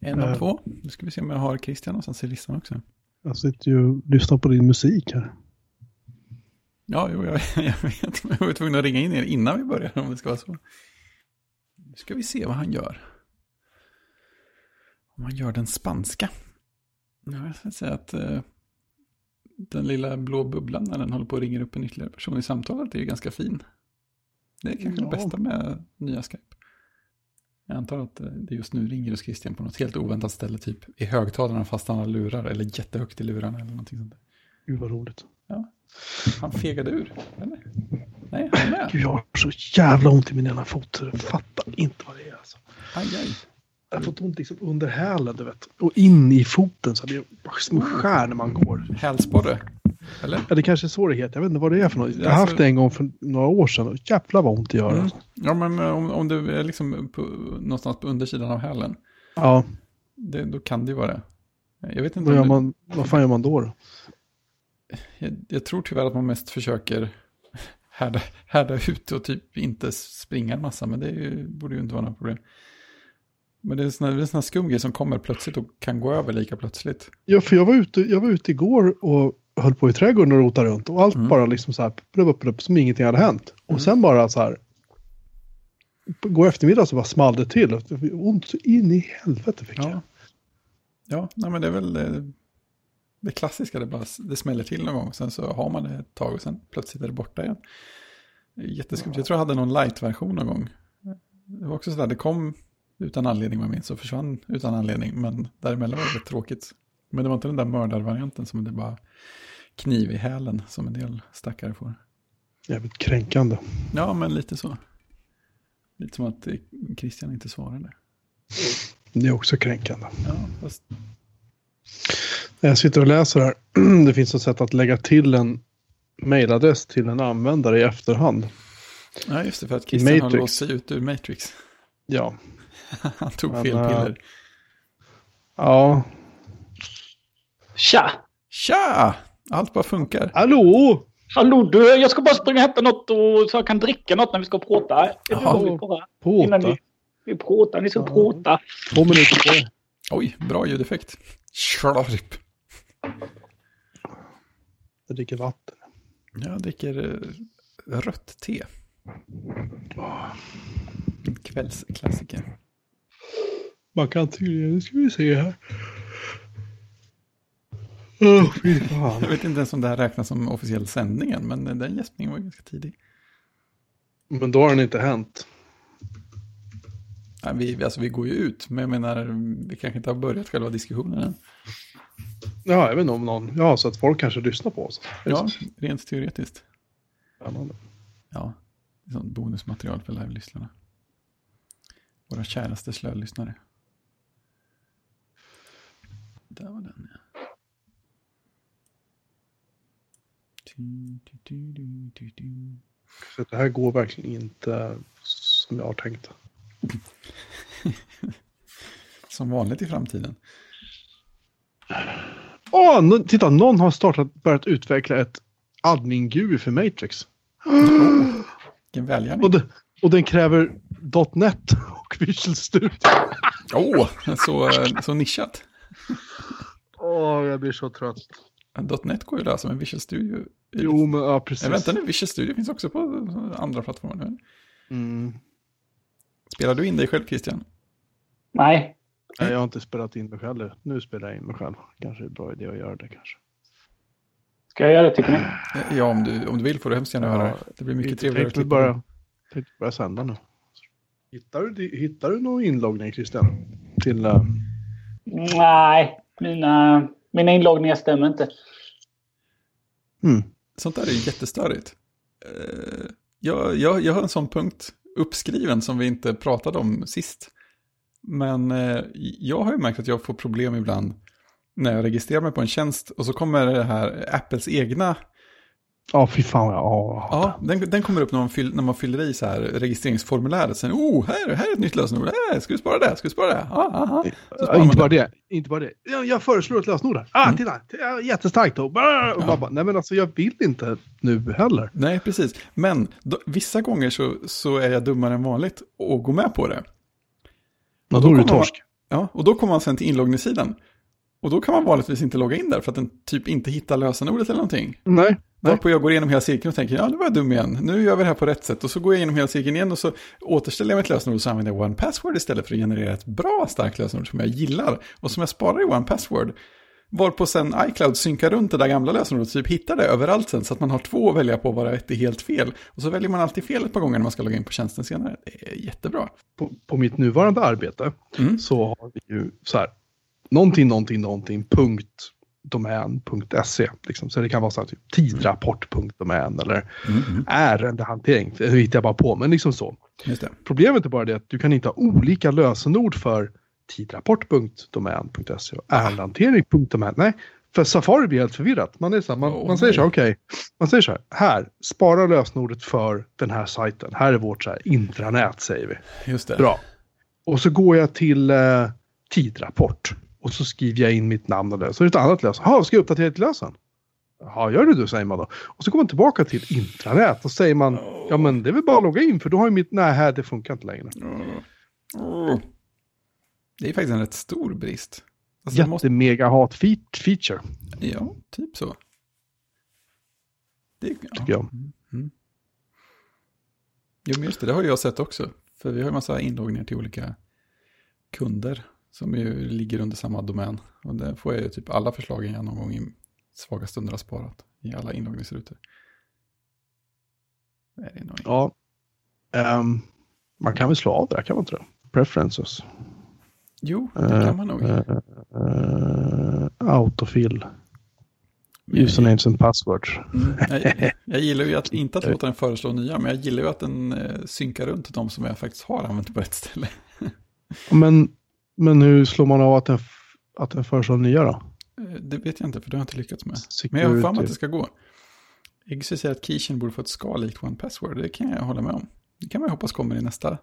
En av två. Nu ska vi se om jag har Christian någonstans i listan också. Jag sitter ju och lyssnar på din musik här. Ja, jo, jag, jag vet. Jag var tvungen att ringa in er innan vi börjar om det ska vara så. Nu ska vi se vad han gör. Om han gör den spanska. Ja, jag ska säga att eh, den lilla blå bubblan när den håller på att ringa upp en ytterligare person i samtalet är ju ganska fin. Det är kanske Ja. det bästa med nya Skype. Jag antar att eh, det just nu ringer hos Christian på något helt oväntat ställe, typ i högtalarna fast han har lurar eller jättehögt i lurarna eller någonting sånt. Gud vad roligt. Han fegade ur, eller? Nej, han är med. Gud, jag har så jävla ont i min ena fot. Jag fattar inte vad det är alltså. Aj, aj. Jag har fått ont liksom under hälen, du vet. Och in i foten så det är bara små skär när man går. Hälsporre, eller? Ja, det kanske är heter. Jag vet inte vad det är för något. Jag har Alltså- haft det en gång för några år sedan. Och jävlar vad ont det gör. Mm. alltså. Ja, men eh, om, om du är liksom på, någonstans på undersidan av hälen, Ja, det, då kan det ju vara det. Jag vet inte vad, gör man, vad fan gör man då? då? jag, jag tror tyvärr att man mest försöker härda, härda ut och typ inte springa en massa, men det ju, borde ju inte vara något problem. Men det är såna, det är såna skum grejer som kommer plötsligt och kan gå över lika plötsligt. Ja, för jag var, ute, jag var ute igår och höll på i trädgården och rotade runt. Och allt Mm. bara liksom så här, plupp, plupp, som ingenting hade hänt. Och Mm. sen bara så här, går eftermiddag så bara small det till. Ont så in i helvete fick jag. Ja, ja nej, men det är väl det, det klassiska, det, bara, det smäller till någon gång, sen så har man det ett tag och sen plötsligt är det borta igen. Jätteskumt, jag tror jag hade någon light-version någon gång. Det var också sådär, det kom utan anledning vad jag minns och försvann utan anledning, men däremellan var det tråkigt. Men det var inte den där mördarvarianten som det bara kniv i hälen som en del stackare får. Jävligt kränkande. Ja, men lite så. Lite som att eh, Christian inte svarade. Det är också kränkande. Ja, fast Jag sitter och läser här. Det finns ett sätt att lägga till en mailadress till en användare i efterhand. Ja, just det, för att Christian har Matrix. låst sig ut ur Matrix. Ja. Han tog Men, fel äh, piller. Ja. Tja! Tja! Allt bara funkar. Hallå! Hallå du, jag ska bara springa och hämta något och, så jag kan dricka något när vi ska prata. Är Jaha. På Innan ni, vi pratar, ni ska Ja. prata. Två minuter på. Oj, bra ljudeffekt. Slurp. Jag dricker vatten. Jag dricker eh, rött te. En kvällsklassiker. Man kan tydligen, nu ska vi se här. Åh, fy fan. Jag vet inte ens om det här räknas som officiell sändningen, men den gäspningen var ganska tidig. Men då har den inte hänt. Nej, vi, alltså, vi går ju ut, men jag menar, vi kanske inte har börjat själva diskussionen än. Ja, jag vet inte om någon. Ja, så att folk kanske lyssnar på oss. Ja, rent teoretiskt. Spännande. Ja, det är sånt bonusmaterial för live-lyssnarna. Våra käraste slölyssnare. Där var den, ja. Du, du, du, du, du, du. Så det här går verkligen inte som jag har tänkt. Som vanligt i framtiden. Åh, titta, någon har startat, börjat utveckla ett admin-GUI för Matrix. Vilken välgärning. Och, och den kräver .NET och Visual Studio. Åh, så, så nischat. Åh, jag blir så trött. .NET går ju att lösa, men Visual Studio... Jo, men ja, precis. Nej, vänta nu, Visual Studio finns också på andra plattformar nu. Mm. Spelar du in dig själv, Christian? Nej. Nej, jag har inte spelat in mig själv. Nu spelar jag in mig själv. Kanske är en bra idé att göra det kanske. Ska jag göra det tycker ni? Ja, om du, om du vill får du hemskt gärna Ja, göra det. Det blir mycket Jag trevligare att tänkte klippa. bara, tänkte börja sända nu. Hittar du, hittar du någon inloggning Christian? Till... Uh, Nej, mina, mina inloggningar stämmer inte. mm. Sånt där är ju jättestörigt. Eh, Jag, jag, jag har en sån punkt uppskriven som vi inte pratade om sist. Men eh, jag har ju märkt att jag får problem ibland när jag registrerar mig på en tjänst och så kommer det här Apples egna, Ja, fy fan. Ja, ja, den, den kommer upp när man, fyll, när man fyller i så här registreringsformuläret. Sen, oh, här, här är ett nytt lösenord, här, ska du spara det, ska du spara det? Sparar Ja, man inte det. bara det. Inte bara det. Jag, jag föreslår ett lösenord här. Ah, Mm. titta! Jättestarkt då. Och Ja. bara, bara, nej men alltså jag vill inte nu heller. Nej, precis. Men då, vissa gånger så, så är jag dummare än vanligt och går med på det. Ja, då är det kommer man- torsk. Ja, och då kommer man sen till inloggningssidan. Och då kan man vanligtvis inte logga in där för att den typ inte hittar lösenordet eller någonting. Nej. Varpå jag går igenom hela cirkeln och tänker, ja det var jag dum igen, nu gör vi det här på rätt sätt. Och så går jag igenom hela cirkeln igen och så återställer jag mitt lösenord och så använder jag One Password istället för att generera ett bra starkt lösenord som jag gillar. Och som jag sparar i One Password. Varpå sen iCloud synkar runt det där gamla lösenordet och typ hittar det överallt sen. Så att man har två att välja på varav ett är helt fel. Och så väljer man alltid fel ett par gånger när man ska logga in på tjänsten senare. Det är jättebra. På, på mitt nuvarande arbete Mm. så har vi ju så här. Någonting, någonting, någonting, punkt domän.se. Liksom. Så det kan vara så här typ tidrapport.domän eller Mm. ärendehantering. Det hittar jag bara på, men liksom så. Problemet är bara det att du kan inte ha olika lösenord för tidrapport.domän.se och ärendehantering.domän. Nej, för Safari blir helt förvirrat. Man, är så här, man, Åh, man säger så här, okej, man säger så här, här, spara lösenordet för den här sajten. Här är vårt så här, intranät säger vi. Just det. Bra. Och så går jag till eh, tidrapport. Och så skriver jag in mitt namn och det. Så är det ett annat lösen. Jaha, ska jag uppdatera till lösen? Ja, gör det du, säger man då. Och så går man tillbaka till intranät och säger man, ja men det är väl bara att logga in för då har ju mitt, nej här, det funkar inte längre. Oh. Det är faktiskt en rätt stor brist. Alltså, det måste, Jättemega hat feat- feature, ja, typ så. Det, ja. tycker jag. Jo, men just det, det har jag sett också. För vi har ju massa inloggningar till olika kunder som ju ligger under samma domän. Och där får jag ju typ alla förslagen jag någon gång i svaga stunder har sparat i alla inloggningsrutor. Är nog Ja. Ehm, man kan väl slå av det där, kan man inte det? Preferences. Jo, det kan man nog. Uh, uh, autofill. Usernames and passwords. Mm, jag, jag gillar ju att, inte att låta den föreslå nya, men jag gillar ju att den synkar runt de som jag faktiskt har använt på rätt ställe. Men, men hur slår man av att den, att den föreslår nya då? Eh, Det vet jag inte, för det har jag inte lyckats med. Men jag har för mig att det ska gå. Exy säger att Keychain borde få ett skal likt One Password. Det kan jag hålla med om. Det kan man ju hoppas kommer i nästa.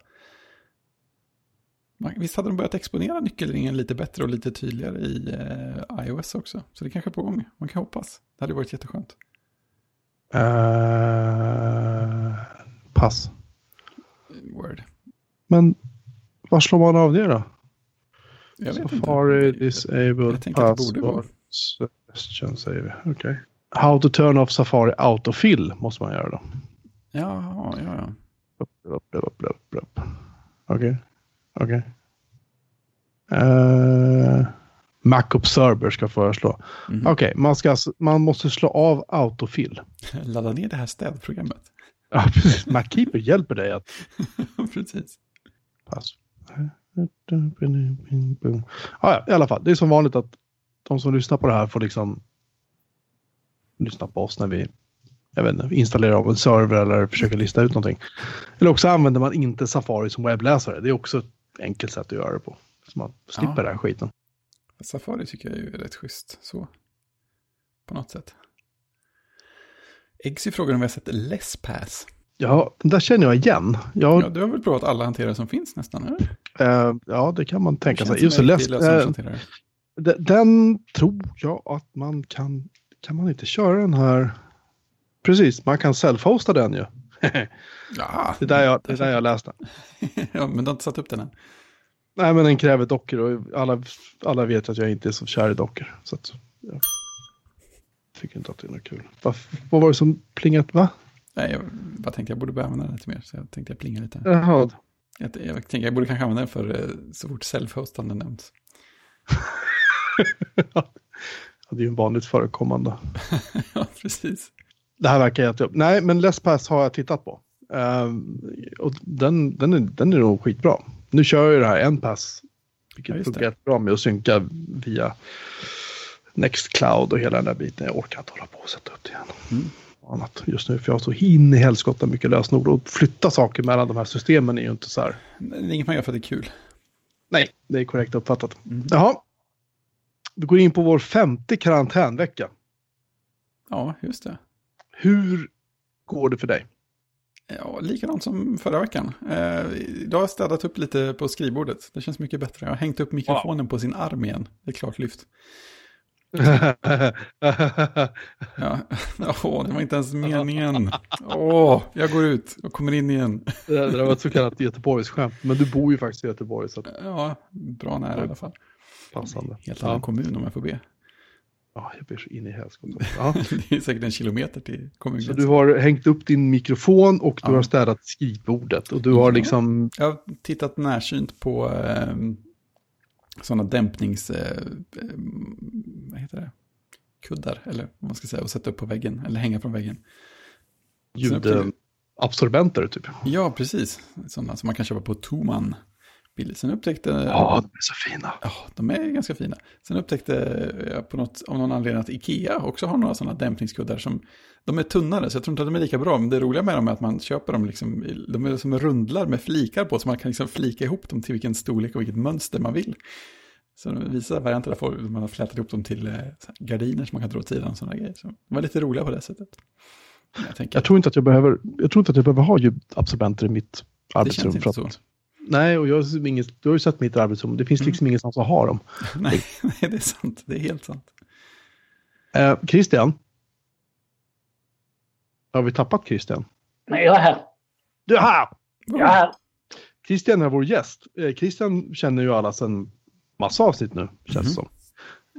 Visst hade de börjat exponera nyckelringen lite bättre och lite tydligare i eh, iOS också. Så det kanske är på gång. Man kan hoppas. Det hade varit jätteskönt. Eh, pass. Word. Men var slår man av det då? Jag Safari disabled password suggestion säger vi. Okej. How to turn off Safari autofill måste man göra då. Ja, ja, ja. Okej. Okej. Eh, Mac Observer ska föreslå. Mhm. Okej, man, ska alltså- man måste slå av autofill. Ladda ner det här städprogrammet. Ja, precis. Mackeeper hjälper dig att Precis. pass. Ja, ja, i alla fall. Det är som vanligt att de som lyssnar på det här får liksom lyssna på oss när vi jag vet inte, installerar av en server eller försöker lista ut någonting. Eller också använder man inte Safari som webbläsare. Det är också ett enkelt sätt att göra det på. Så man slipper Ja. den här skiten. Safari tycker jag är rätt schysst. Så. På något sätt. Eggsy frågar om vi har sett LessPass. Ja, den där känner jag igen. Jag, Ja, du har väl provat alla hanterare som finns nästan? Eller? Eh, ja, det kan man tänka sig. Just läs, riktig eh, den tror jag att man kan... Kan man inte köra den här... Precis, man kan self-hosta den ju. Ja, Det är där jag, det är där jag läste. ja, men du har inte satt upp den än. Nej, men den kräver dockor och alla, alla vet att jag inte är så kär i dockor. Så att, jag tycker inte att det är något kul. Vad, vad var det som plingat? Va? Nej, jag bara tänkte jag borde börja använda den lite mer. Så jag tänkte jag plinga lite. Jaha. Jag, jag tänkte jag borde kanske använda den för eh, så fort self-hostande nämns. Ja, det är ju en vanligt förekommande. ja, precis. Det här verkar jätteupp. Nej, men LessPass har jag tittat på. Ehm, och den, den, är, den är nog skitbra. Nu kör jag ju det här en pass. Vilket Ja, funkar jättebra med att synka via Nextcloud och hela den där biten. Jag orkar inte hålla på och sätta upp det igen. Mm. Annat just nu, för jag har så in i helskotta mycket lösenord. Och flytta saker mellan de här systemen är ju inte så här. Det är inget man gör för att det är kul. Nej, det är korrekt uppfattat. Mm. Jaha. Vi går in på vår femte karantänvecka. Ja, just det. Hur går det för dig? Ja, likadant som förra veckan. Eh, idag har jag städat upp lite på skrivbordet. Det känns mycket bättre. Jag har hängt upp mikrofonen på sin arm igen. Det är klart lyft. Ja, åh, det var inte ens meningen. Åh, jag går ut och kommer in igen. det där var ett så kallat Göteborgsskämt. Men du bor ju faktiskt i Göteborg så att Ja, bra nära i alla fall. passande. Helt annan Ja, kommun om jag får be. ja jag ber så in i helskotta. Ja. Det är säkert en kilometer till Så kommungränsen. du har hängt upp din mikrofon och du Ja. har städat skrivbordet. Och du har liksom, Jag har tittat närsynt på eh, sådana dämpnings... Eh, eh, vad heter det? Kuddar, eller vad man ska säga, och sätta upp på väggen, eller hänga från väggen. ljudabsorbenter typ. Ja, precis. Sådana som man kan köpa på Toman. Sen upptäckte... Ja, de är så fina. Ja, de är ganska fina. Sen upptäckte jag på något, av någon anledning att Ikea också har några sådana dämpningskuddar som, de är tunnare så jag tror inte att de är lika bra. Men det roliga med dem är att man köper dem liksom, de är som rundlar med flikar på så man kan liksom flika ihop dem till vilken storlek och vilket mönster man vill. Så de visar varianter där folk- man har flätat ihop dem till eh, gardiner som man kan dra åt sidan och sådana grejer. Så de var lite roliga på det sättet. Jag Jag tror inte att jag behöver, jag tror inte att jag behöver ha ljudabsorbenter i mitt det arbetsrum. känns För inte att, så. Nej, och jag, har inget, du har ju sett mitt arbetsrum. Det finns Mm. liksom ingenstans att ha dem. nej, nej, det är sant. Det är helt sant. Eh, Christian? Har vi tappat Christian? Nej, jag är här. Du är här! Jag är här. Christian är vår gäst. Eh, Christian känner ju alla sedan massa avsnitt nu, känns det som.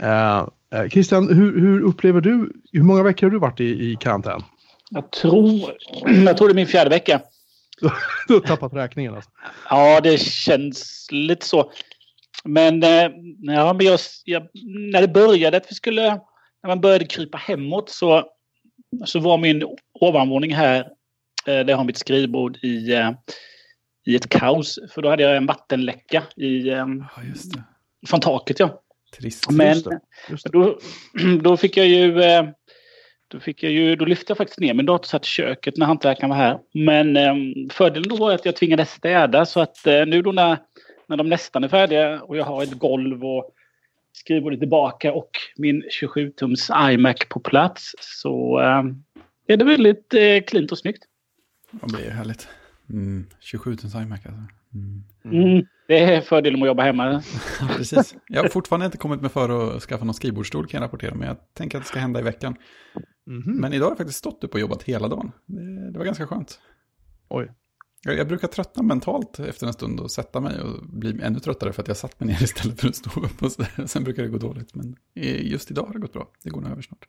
Eh, eh, Christian, hur, hur upplever du, hur många veckor har du varit i, i karantän? Jag tror, jag tror det är min fjärde vecka. Du har tappat räkningen alltså. Ja, det känns lite så. Men, eh, ja, men jag, jag, när det började att vi skulle, när man började krypa hemåt så, så var min ovanvåning här, eh, där jag har mitt skrivbord i, eh, i ett kaos. För då hade jag en vattenläcka i, eh, Ja, just det. från taket. Ja. Trist. Men Just det, just det. då, då fick jag ju... eh, Då, fick jag ju, då lyfte jag faktiskt ner min dator så att köket när hantverkaren var här. Men eh, fördelen då var att jag tvingades städa så att eh, nu då när, när de nästan är färdiga och jag har ett golv och skrivbordet tillbaka och min 27-tums iMac på plats så eh, är det väldigt eh, klint och snyggt. Det är härligt. Mm, 27 tums iMac alltså. Mm. Mm, det är fördelen med att jobba hemma. Precis. Jag har fortfarande inte kommit med för att skaffa någon skrivbordsstol kan jag rapportera, men jag tänker att det ska hända i veckan. Mhm. Men idag har jag faktiskt stått upp och jobbat hela dagen. Det, det var ganska skönt. Oj. Jag, jag brukar tröttna mentalt efter en stund och sätta mig och bli ännu tröttare för att jag satt mig ner istället för att stå upp och sådär. Sen brukar det gå dåligt, men just idag har det gått bra. Det går nog över snart.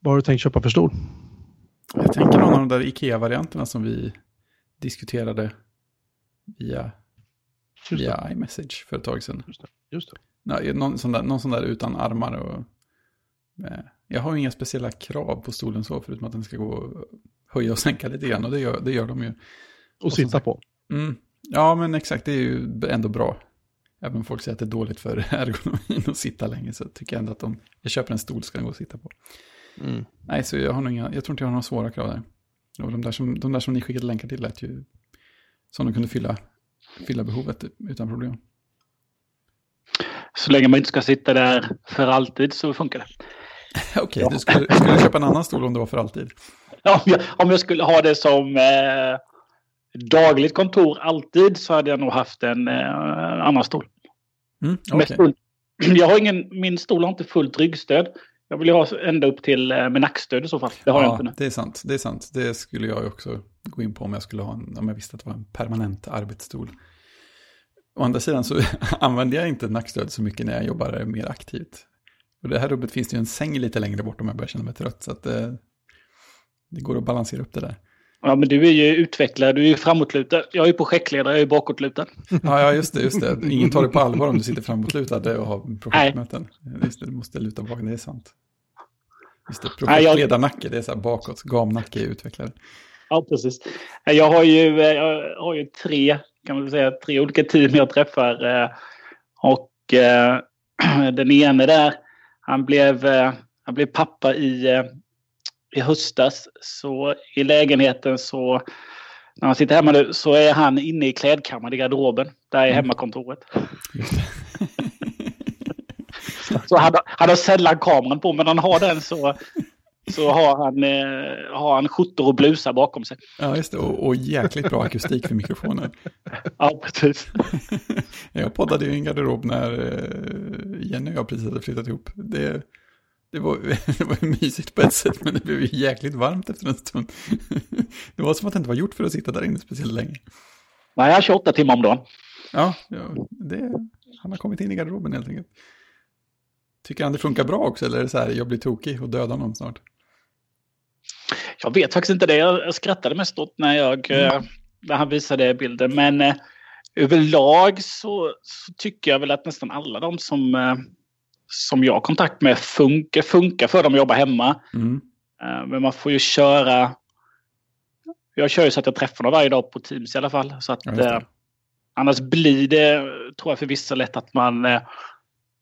Vad har du tänkt köpa för stol? Jag tänker någon av de där Ikea-varianterna som vi diskuterade via, Just det. via iMessage för ett tag sedan. Just det. Nej, någon, sån där, någon sån där utan armar och... Eh, jag har ju inga speciella krav på stolen så, förutom att den ska gå och höja och sänka lite grann. Och det gör, det gör de ju. Och sitta på. Mm. Ja, men exakt, det är ju ändå bra. Även om folk säger att det är dåligt för ergonomin att sitta länge så tycker jag ändå att om jag köper en stol ska den gå att sitta på. Mm. Nej, så jag, har inga, jag tror inte jag har några svåra krav där. Och de där som, de där som ni skickade länkar till lät ju som de kunde fylla, fylla behovet utan problem. Så länge man inte ska sitta där för alltid så funkar det. Okej, du skulle, skulle köpa en annan stol om det var för alltid. Om jag, om jag skulle ha det som eh, dagligt kontor alltid så hade jag nog haft en eh, annan stol. Mm, okej. full, jag har ingen, min stol har inte fullt ryggstöd. Jag vill ha ända upp till eh, med nackstöd i så fall. Det har jag inte Ja, nu. det är sant. Det är sant. Det skulle jag också gå in på om jag skulle ha en, om jag visste att det var en permanent arbetsstol. Å andra sidan så använder jag inte nackstöd så mycket när jag jobbar mer aktivt. Och det här rummet finns det ju en säng lite längre bort om jag börjar känna mig trött. Så att det, det går att balansera upp det där. Ja, men du är ju utvecklare, du är ju framåtlutad. Jag är ju projektledare, jag är ju bakåtlutad. Ja, ja just det, just det. Ingen tar det på allvar om du sitter framåtlutad och har projektmöten. Just det, du måste luta bak, det är sant. Just det, Nej, projektledarnacke, det är så här bakåt, gamnacke är utvecklare. Ja, precis. Jag har ju, eh, jag har ju tre, kan man säga, tre olika team jag träffar. eh, Och eh, den ene där, han blev, eh, han blev pappa i, eh, i höstas. Så i lägenheten så, när han sitter hemma nu, så är han inne i klädkammaren i garderoben. Där är Mm. hemmakontoret. Så han, han har sällan kameran på, men han har den så, så har han, eh, har han skjortor och blusar bakom sig. Ja, just det. Och, och jäkligt bra akustik för mikrofonen. Ja, precis. jag poddade ju i en garderob när eh, Jenny och jag precis hade flyttat ihop. Det, det, var, det var mysigt på ett sätt, men det blev ju jäkligt varmt efter en stund. det var som att det inte var gjort för att sitta där inne speciellt länge. Nej, jag har 28 timmar om dagen. Ja, ja det, han har kommit in i garderoben helt enkelt. Tycker han det funkar bra också eller är det så här, jag blir tokig och dödar någon snart? Jag vet faktiskt inte det. Jag skrattade mest åt när, jag, mm. när han visade bilden. Men eh, överlag så, så, tycker jag väl att nästan alla de som, eh, som jag har kontakt med funkar, funkar för dem att jobba hemma. Mm. Eh, men man får ju köra... Jag kör ju så att jag träffar dem varje dag på Teams i alla fall. Så att, ja, annars blir det, tror jag för vissa lätt att man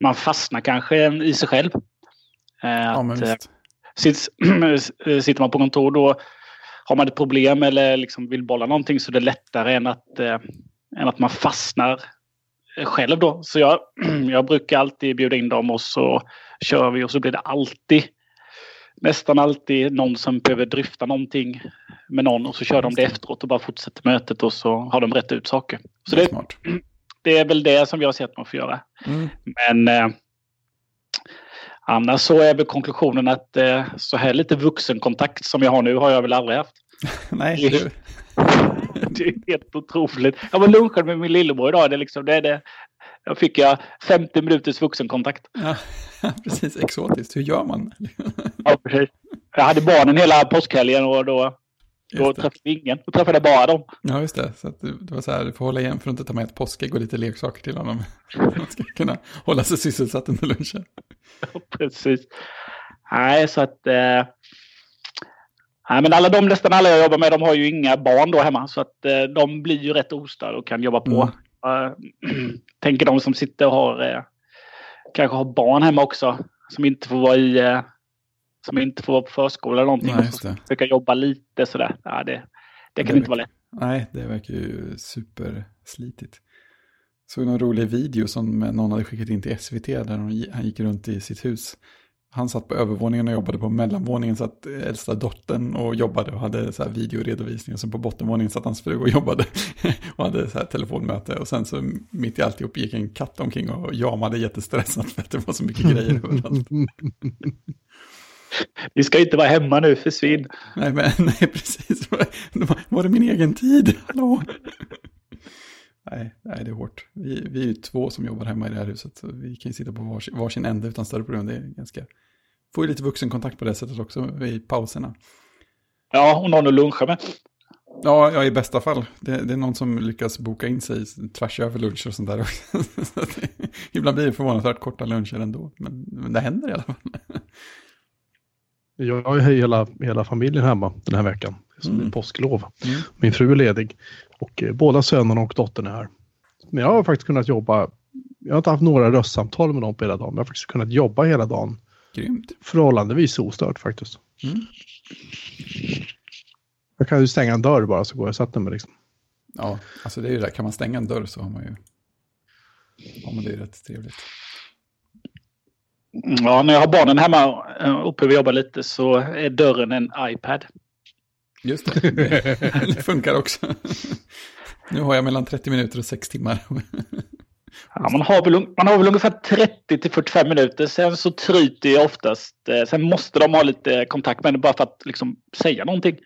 man fastnar kanske i sig själv. Eh, ja. Sitter man på kontor då har man ett problem eller liksom vill bolla någonting så är det lättare än att, eh, än att man fastnar själv då. Så jag, jag brukar alltid bjuda in dem och så kör vi och så blir det alltid nästan alltid någon som behöver dryfta någonting med någon och så kör de det efteråt och bara fortsätter mötet och så har de rätt ut saker. Så det, det det är väl det som jag ser att man får göra. Mm. Men eh, annars så är väl konklusionen att eh, så här lite vuxenkontakt som jag har nu har jag väl aldrig haft. Nej, det, det är helt otroligt. Jag var lunchade med min lillebror idag. Det är liksom, det är det. Då fick jag 50 minuters vuxenkontakt. Ja, precis. Exotiskt. Hur gör man? ja, precis. Jag hade barnen hela påskhelgen och då då träffade vi ingen, då träffade jag bara dem. Ja, just det. Så det var så här, du får hålla igen för att inte ta med ett påskägg och lite leksaker till honom. Man ska kunna hålla sig sysselsatt under lunchen. Precis. Nej, så att... Eh, nej, men alla de, nästan alla jag jobbar med, de har ju inga barn då hemma. Så att eh, de blir ju rätt ostörda och kan jobba på. Mm. Uh, tänker de som sitter och har... Eh, kanske har barn hemma också. Som inte får vara i eh, som inte får vara på förskola eller någonting. Nej, och så försöka jobba lite sådär. Ja, det, det kan det inte vara lätt. Nej, det verkar ju superslitigt. Såg någon rolig video som någon hade skickat in till SVT där han gick runt i sitt hus. Han satt på övervåningen och jobbade på mellanvåningen satt äldsta dottern och jobbade och hade så här videoredovisning. Och sen på bottenvåningen satt hans fru och jobbade och hade så här telefonmöte. Och sen så mitt i alltihop gick en katt omkring och jamade jättestressat för att det var så mycket grejer överallt. Vi ska inte vara hemma nu, försvinn. Nej, men, nej precis. Var det min egen tid? Hallå? Nej, nej, det är hårt. Vi, vi är ju två som jobbar hemma i det här huset. Så vi kan ju sitta på varsin, varsin ände utan större problem. Det är ganska... Får ju lite vuxenkontakt på det sättet också i pauserna. Ja, och någon att luncha med. Ja, ja, i bästa fall. Det, det, är någon som lyckas boka in sig tvärs över luncher och sånt där också. Så det, ibland blir det förvånansvärt korta luncher ändå. Men, men det händer i alla fall. Jag har hela, hela familjen hemma den här veckan. Som mm. påsklov. Mm. Min fru är ledig och eh, båda sönerna och dottern är här. Men jag har faktiskt kunnat jobba. Jag har inte haft några röstsamtal med dem på hela dagen. Men jag har faktiskt kunnat jobba hela dagen. Grymt. Förhållandevis ostört faktiskt. Mm. Jag kan ju stänga en dörr bara så går jag och sätter mig liksom. Ja, alltså det är ju det. Kan man stänga en dörr så har man ju... Ja, men det är rätt trevligt. Ja, när jag har barnen hemma eh, och behöver jobba lite så är dörren en iPad. Just det, det funkar också. Nu har jag mellan 30 minuter och 6 timmar. Ja, man, har väl, man har väl ungefär 30 till 45 minuter. Sen så tryter jag oftast. Eh, sen måste de ha lite kontakt med det bara för att liksom säga någonting.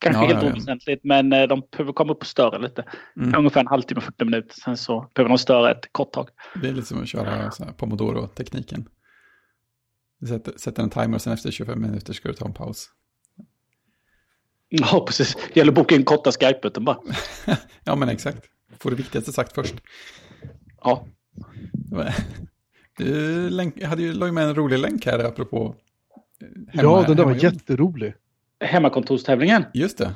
Kanske ja, helt ja, oväsentligt, men eh, de behöver komma upp och störa lite. Mm. Ungefär en halvtimme, 40 minuter. Sen så behöver de störa ett kort tag. Det är lite som att köra pomodoro-tekniken. Sätter, sätter en timer och sen efter 25 minuter ska du ta en paus. Ja, precis. Det gäller att boka in korta Skype-möten bara. ja, men exakt. Får det viktigaste sagt först. Ja. Du länk, hade ju lagt med en rolig länk här apropå hemma, Ja, den där var jätterolig. Hemmakontorstävlingen. Just det.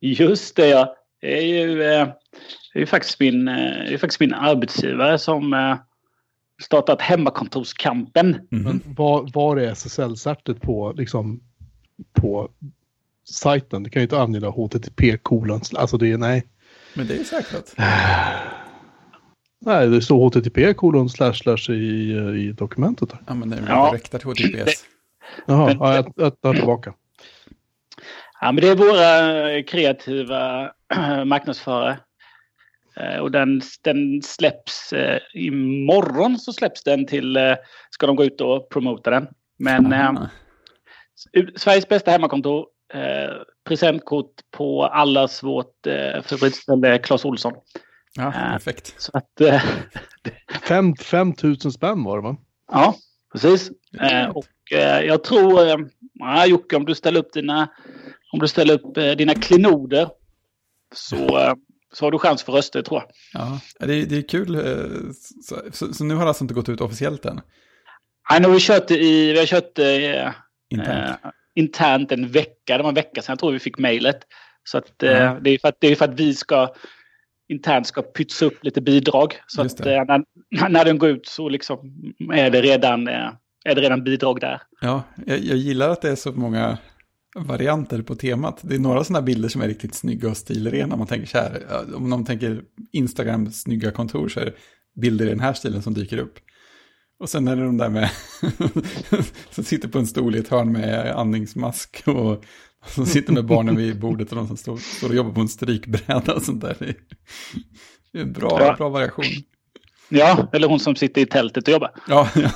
Just det, ja. Det är ju, eh, det är ju faktiskt, min, eh, det är faktiskt min arbetsgivare som eh, startat hemmakontorskampen. Mm. Men var, var är SSL-certet på, liksom, på sajten? Det kan ju inte ange HTTP kolon, alltså det är nej. Men det är säkert. Nej, det står HTTP kolon slash slash i, i dokumentet. Ja, men det är ja. direkt HTTPS. Jaha, ja, jag, jag tar tillbaka. Ja, men det är våra kreativa marknadsförare. Eh, Och den, den släpps eh, imorgon så släpps den till, eh, ska de gå ut och promota den. Men eh, Sveriges bästa hemmakontor. Eh, presentkort på allas vårt eh, favoritställe Clas Olsson. Ja, äh. perfekt. Så att, eh, Fem, 5 000 spänn var det va? ja, precis. Eh, och eh, jag tror, eh, ja, Jocke, om du ställer upp dina, om du ställer upp eh, dina klenoder så, eh, så har du chans för röster tror jag. Ja, det är, det är kul. eh, Så, så, så nu har det alltså inte gått ut officiellt än? Nej, nu har vi kört det i, vi har kört det Internt? Internt en vecka. Det var en vecka sedan jag tror vi fick mejlet. Så att, eh, Ja. det, är för att det är för att vi ska internt ska pytsa upp lite bidrag. Så att eh, när, när den går ut så liksom är det redan, eh, är det redan bidrag där. Ja, jag, jag gillar att det är så många varianter på temat. Det är några sådana bilder som är riktigt snygga och stilrena. Man tänker så här, om man tänker Instagram snygga kontor så är det bilder i den här stilen som dyker upp. Och sen är det de där med, som sitter på en stol i ett hörn med andningsmask och som sitter med barnen vid bordet och de som står, står och jobbar på en strykbräda och sånt där. Det är, en bra, Ja. bra variation. Ja, eller hon som sitter i tältet och jobbar. Ja, ja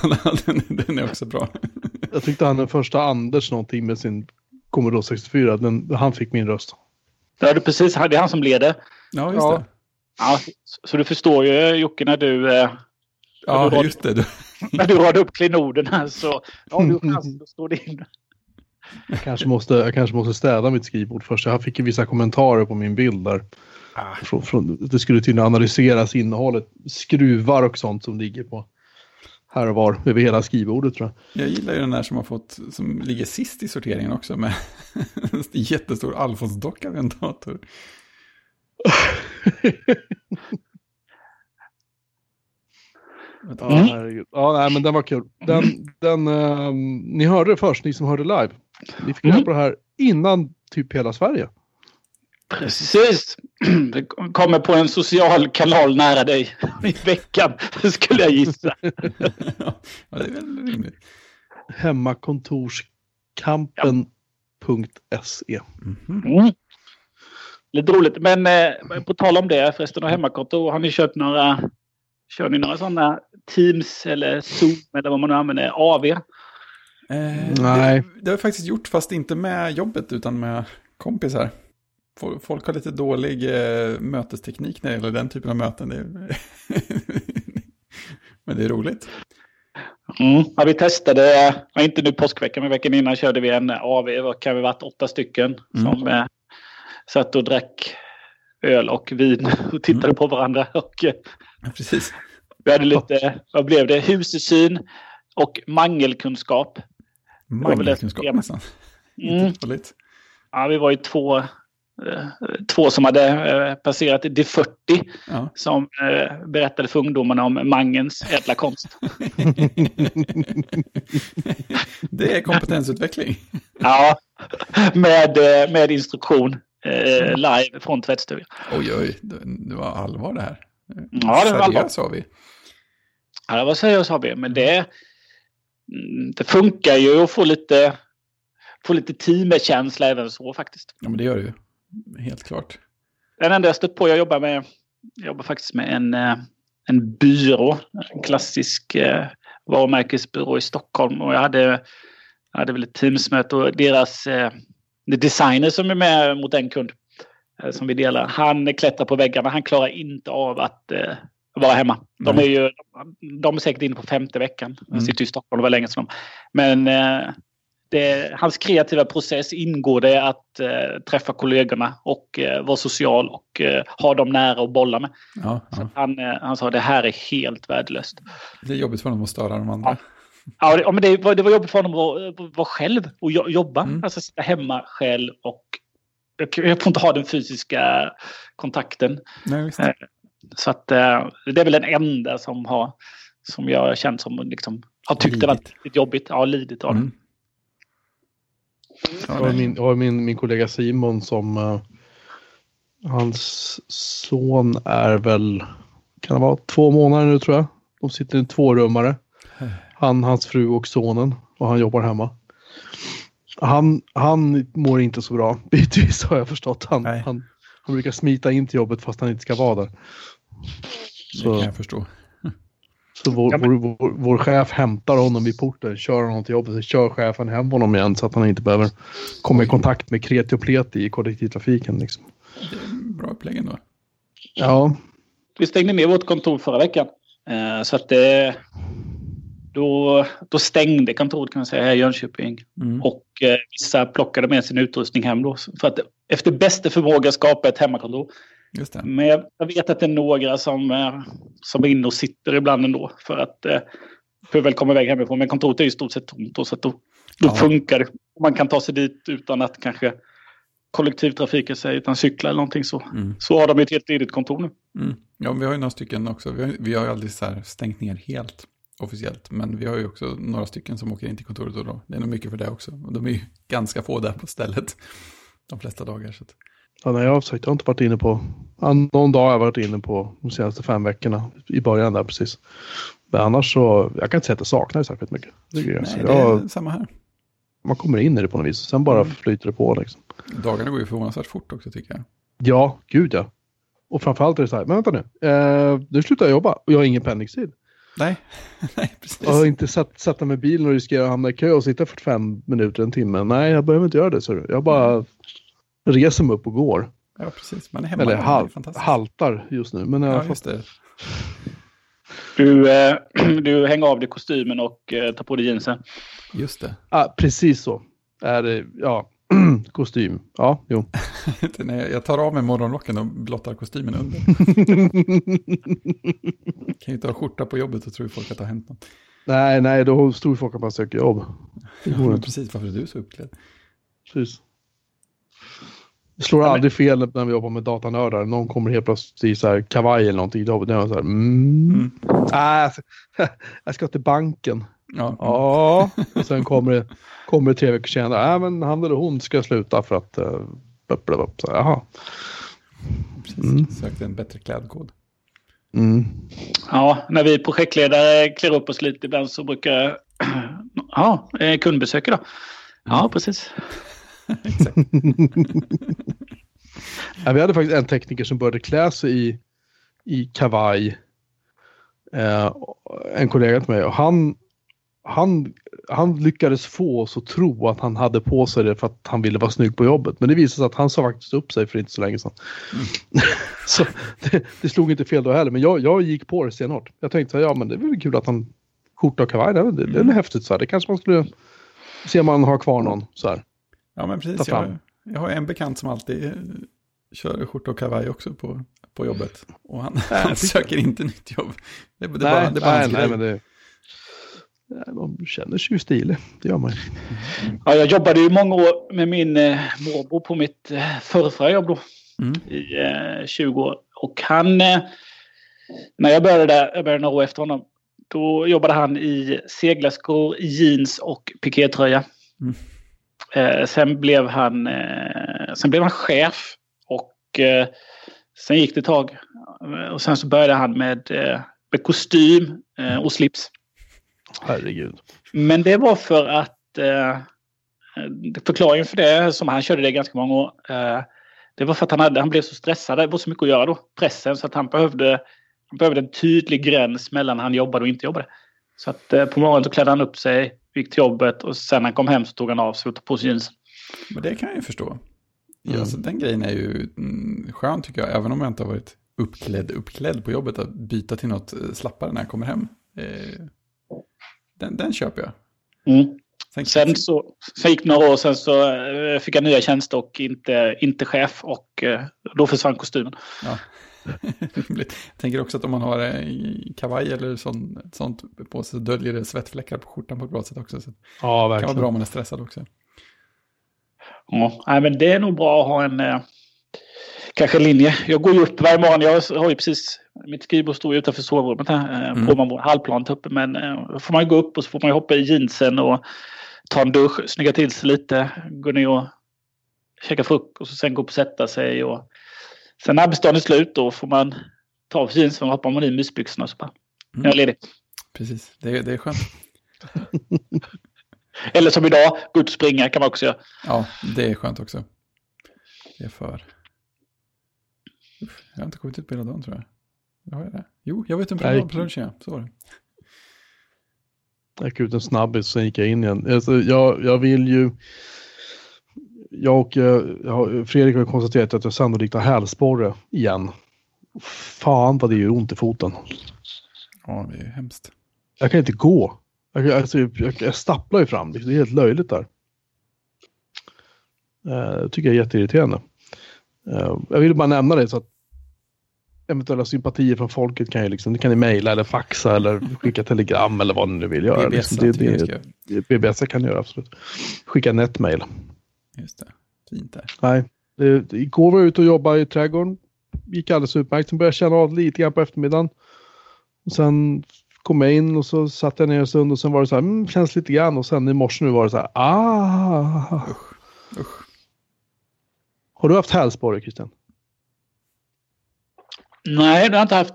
den, den är också bra. Jag tyckte han den första Anders någonting med sin Commodore 64, den, han fick min röst. Ja, det är precis. Det är han som leder. Ja, just Ja. det. Ja, så- så du förstår ju Jocke när du, eh, Ja, just det. Du- när du radar upp klenoderna så ja, du chans att stå in. Jag kanske, måste, jag kanske måste städa mitt skrivbord först. Jag fick ju vissa kommentarer på min bild där. Ah. Från, från, det skulle tydligen analyseras innehållet, skruvar och sånt som ligger på här och var över hela skrivbordet tror jag. Jag gillar ju den där som har fått, som ligger sist i sorteringen också med en jättestor Alfons-docka vid en dator. Ja, Mm. herregud. ja nej, men den var kul. Den, den, ehm, ni hörde det först, ni som hörde live. Ni fick reda Mm. på det här innan typ hela Sverige. Precis. Det kommer på en social kanal nära dig i veckan, skulle jag gissa. ja, det är väl rimligt. Hemmakontorskampen.se. Mm. Lite roligt. Men eh, på tal om det förresten och hemmakontor. Har ni kört några, kör ni några sådana Teams eller Zoom eller vad man nu använder? AV? Eh, Nej. Det, det har jag faktiskt gjort, fast inte med jobbet utan med kompisar. Fol- Folk har lite dålig eh, mötesteknik när det gäller den typen av möten. Det är... Men det är roligt. Mm. Ja, vi testade, inte nu påskveckan, men veckan innan körde vi en AV. Kan vi varit åtta stycken Mm. som eh, satt och drack öl och vin och tittade Mm. på varandra. Och, eh, Ja, precis. vi hade lite, vad blev det, husesyn och mangelkunskap. Mangelkunskap nästan. Mm. Ja, vi var ju två, eh, två som hade eh, passerat det 40 Ja. som berättade för ungdomarna om mangens ädla konst. det är kompetensutveckling. Ja, med, med instruktion eh, live från tvättstugan. Oj, oj, det, var allvar det här. Ja, det var allvar. Har vi. Ja, det var seriöst har vi, men det, mm, det funkar ju att få lite, få lite teamkänsla även så faktiskt. Ja, men det gör det ju. Helt klart. Den enda jag stött på, jag jobbar med, jag jobbar faktiskt med en, eh, en byrå, en klassisk eh, varumärkesbyrå i Stockholm och jag hade, jag hade väl ett teamsmöte och deras eh, designer som är med mot en kund eh, som vi delar, han klättrar på väggarna, han klarar inte av att eh, vara hemma. De är ju de är säkert inne på femte veckan. De Mm. sitter i Stockholm, det var länge sedan. Men eh, det, hans kreativa process ingår det att eh, träffa kollegorna och eh, vara social och eh, ha dem nära och bolla med. Ja, ja. Han, han sa det här är helt värdelöst. Det är jobbigt för honom att störa de andra. Ja, ja, men det, var, det var jobbigt för honom att eh, vara själv och jo, jobba. Mm. Alltså sitta hemma själv och jag, jag får inte ha den fysiska kontakten. Nej, visst. Eh, Så att eh, det är väl den enda som har som jag har känt som liksom har tyckt det varit lite jobbigt. Ja, lidit av det. Mm. Jag Ja, har min, jag har min, min kollega Simon som eh, hans son är väl, kan det vara två månader nu tror jag. De sitter i en tvårummare. Han, hans fru och sonen och han jobbar hemma. Han, han mår inte så bra, bitvis har jag förstått. Han, Nej. han, han brukar smita in till jobbet fast han inte ska vara där. Det Så, kan jag förstå. så vår, Ja, men- vår, vår, vår chef hämtar honom vid porten, kör honom till jobbet, så kör chefen hem honom igen så att han inte behöver komma i kontakt med kreti och pleti i kollektivtrafiken. Liksom. Det är en bra upplägg ändå. Ja, Vi stängde ner vårt kontor förra veckan. Eh, så att det... Då, då stängde kontoret kan man säga här i Jönköping. Mm. Och eh, vissa plockade med sin utrustning hem då. För att efter bästa förmåga skapa ett hemmakontor. Men jag, jag vet att det är några som, eh, som är inne och sitter ibland ändå. För att eh, för väl komma iväg hemifrån. Men kontoret är ju i stort sett tomt då. Så då, då Ja. funkar det. Man kan ta sig dit utan att kanske kollektivtrafiken sig utan cykla eller någonting så. Mm. Så har de ett helt ledigt kontor nu. Mm. Ja, vi har ju några stycken också. Vi har, vi har ju aldrig så här stängt ner helt officiellt. Men vi har ju också några stycken som åker in till kontoret och då. Det är nog mycket för det också. De är ju ganska få där på stället. De flesta dagar. Så att, ja nej, jag har sagt, jag har inte varit inne på, någon dag har jag varit inne på de senaste fem veckorna. I början där precis. Men annars så, jag kan inte säga att jag saknar det särskilt mycket. Det jag. Så nej, det jag, är samma här. man kommer in i det på något vis. Sen bara Mm. flyter det på liksom. Dagarna går ju förvånansvärt fort också tycker jag. Ja, gud ja. Och framförallt är det så här, men vänta nu. Eh, nu slutar jag jobba och jag har ingen pendlingstid. Nej, nej precis. Jag har inte satt, sätta mig i bilen och riskera att hamna i kö och sitta 45 minuter, en timme. Nej, jag behöver inte göra det. Så jag bara reser mig upp och går. Ja, precis. Man är hemma. Eller är hal, fantastiskt. haltar just nu. Men alla Ja, just det. Du, eh, du hänger av dig kostymen och eh, tar på dig jeansen. Just det. ah, precis så. Är det, ja, kostym. Ja, jo. Jag- jag tar av mig morgonrocken och blottar kostymen under. kan ju inte ha skjorta på jobbet och tror folk att det har hänt något. nej, nej, då tror folk att man söker jobb. Ja, precis, varför är du så uppklädd? Precis. Det slår men- aldrig fel när vi jobbar med datanördar. Någon kommer helt plötsligt i så här kavaj eller någonting. Då är jag så här, mm. Mm. Ah, jag ska till banken. Ja, Ja, och sen kommer det, kommer det tre veckor senare. Ja, men han eller hon ska sluta för att... Uh, upp, upp. Så, jaha. precis. Mm. Sökte en bättre klädkod. Mm. Ja, när vi projektledare klär upp oss lite ibland så brukar... Ja, eh, kundbesök idag. Ja, precis. Exakt. Ja, vi hade faktiskt en tekniker som började klä sig i, i kavaj. Eh, en kollega till mig. Och han, han, han lyckades få oss att tro att han hade på sig det för att han ville vara snygg på jobbet. Men det visade sig att han sa faktiskt upp sig för inte så länge sedan. så det, det slog inte fel då heller. Men jag, jag gick på det stenhårt. Jag tänkte så här, ja men det är väl kul att han skjorta och kavaj. Det, det, det är väl häftigt så här. Det kanske man skulle se om man har kvar någon så här. Ja, men precis. Jag, jag har en bekant som alltid eh, kör skjorta och kavaj också på, på jobbet. Och han, Nej, han söker inte nytt jobb. Det, det, är bara, det bara nej, nej, men det... Man känner sig ju stilig. Det gör man ju. Ja, jag jobbade ju många år med min eh, morbror på mitt eh, förrförra jobb då. Mm. I eh, 20 år. Och han... Eh, när jag började där, jag började några år efter honom. Då jobbade han i seglarskor, jeans och pikétröja. Mm. Eh, sen, blev han, eh, sen blev han chef. Och eh, sen gick det ett tag. Och sen så började han med, eh, med kostym eh, och slips. Herregud. Men det var för att eh, förklaringen för det, som han körde det ganska många år, eh, det var för att han, hade, han blev så stressad. Det var så mycket att göra då, pressen, så att han behövde, han behövde en tydlig gräns mellan han jobbade och inte jobbade. Så att eh, på morgonen så klädde han upp sig, gick till jobbet och sen när han kom hem så tog han av sig och tog på sig jeans. Men det kan jag ju förstå. Ja, Mm. så den grejen är ju mm, skön tycker jag, även om jag inte har varit uppklädd, uppklädd på jobbet, att byta till något eh, slappare när jag kommer hem. Eh, den, den köper jag. Mm. Sen, Sen, så, sen gick det några år, sen så eh, fick jag nya tjänster och inte, inte chef och eh, då försvann kostymen. Ja. Jag tänker också att om man har eh, kavaj eller sånt, sånt på sig så döljer det svettfläckar på skjortan på ett bra sätt också. Så det Ja, kan vara verkligen. bra om man är stressad också. Ja, nej, men det är nog bra att ha en eh, kanske linje. Jag går ju upp varje morgon. Jag har ju precis mitt skrivbord står ju utanför sovrummet här. Eh, Mm. På man halvplanet uppe. Men eh, då får man ju gå upp och så får man ju hoppa i jeansen och ta en dusch, snygga till sig lite, gå ner och käka frukost och sen gå upp och sätta sig. Och sen när arbetsdagen är slut då får man ta av sig jeansen och hoppar man i mysbyxorna och så bara, Mm. jag är ledig. Precis, det, är- det är skönt. Eller som idag, gå ut och springa kan man också göra. Ja, det är skönt också. Det är för... Jag har inte kommit ut på hela dagen tror jag. Jag har det? Jo, jag vet en promenad på lunchen, ja. Så var det. Jag gick ut en snabbis, sen gick jag in igen. Alltså, jag, jag vill ju... Jag och eh, jag, Fredrik har konstaterat att jag sannolikt har hälsporre igen. Fan vad det gör ont i foten. Ja, det är ju hemskt. Jag kan inte gå. Jag, alltså, jag, jag stapplar ju fram. Det är helt löjligt där. Eh, Det tycker jag är jätteirriterande. Eh, Jag vill bara nämna det så att eventuella sympatier från folket kan ju liksom, det kan ni mejla eller faxa eller skicka telegram eller vad ni nu vill göra. BBS Liksom, det, det, det, BBS kan ni göra absolut. Skicka netmail. Just det. Fint där. Nej, det, igår var jag ute och jobbade i trädgården. Gick alldeles utmärkt. Sen började jag känna av lite grann på eftermiddagen. Och sen kom jag in och så satt jag ner en stund och sen var det så här, mm, känns lite grann. Och sen i morse nu var det så här, ah. Usch. Har du haft hälsporre Christian? Nej, det har jag inte haft.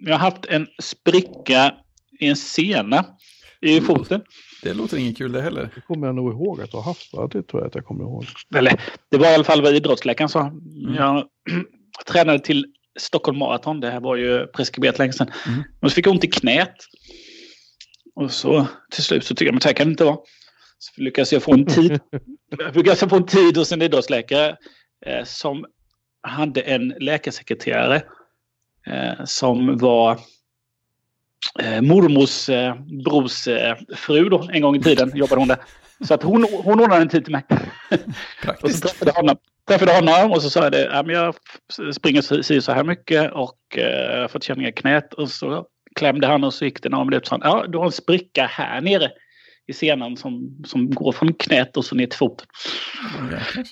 Jag har haft en spricka i en sena i foten. Det låter inget kul det heller. Det kommer jag nog ihåg att du har haft. Va? Det tror jag att jag kommer ihåg. Eller, det var i alla fall vad idrottsläkaren sa. Jag tränade till Stockholm Marathon. Det här var ju preskriberat länge sedan. Mm. Men så fick jag ont i knät. Och så till slut så tyckte jag, men så här kan det inte vara. Så lyckades jag få en tid. lyckades jag få en tid hos en idrottsläkare eh, som hade en läkarsekreterare som var eh, mormors eh, brors eh, fru då, en gång i tiden jobbade hon där. Så att hon, hon ordnade en tid till mig. Och så träffade honom, träffade honom och så sa jag det, ja, men jag springer så, så här mycket och eh, har fått känningar i knät. Och så klämde han och så gick det några minuter. Så han, ja, du har en spricka här nere i senan som, som går från knät och så ner till foten. Jäklar.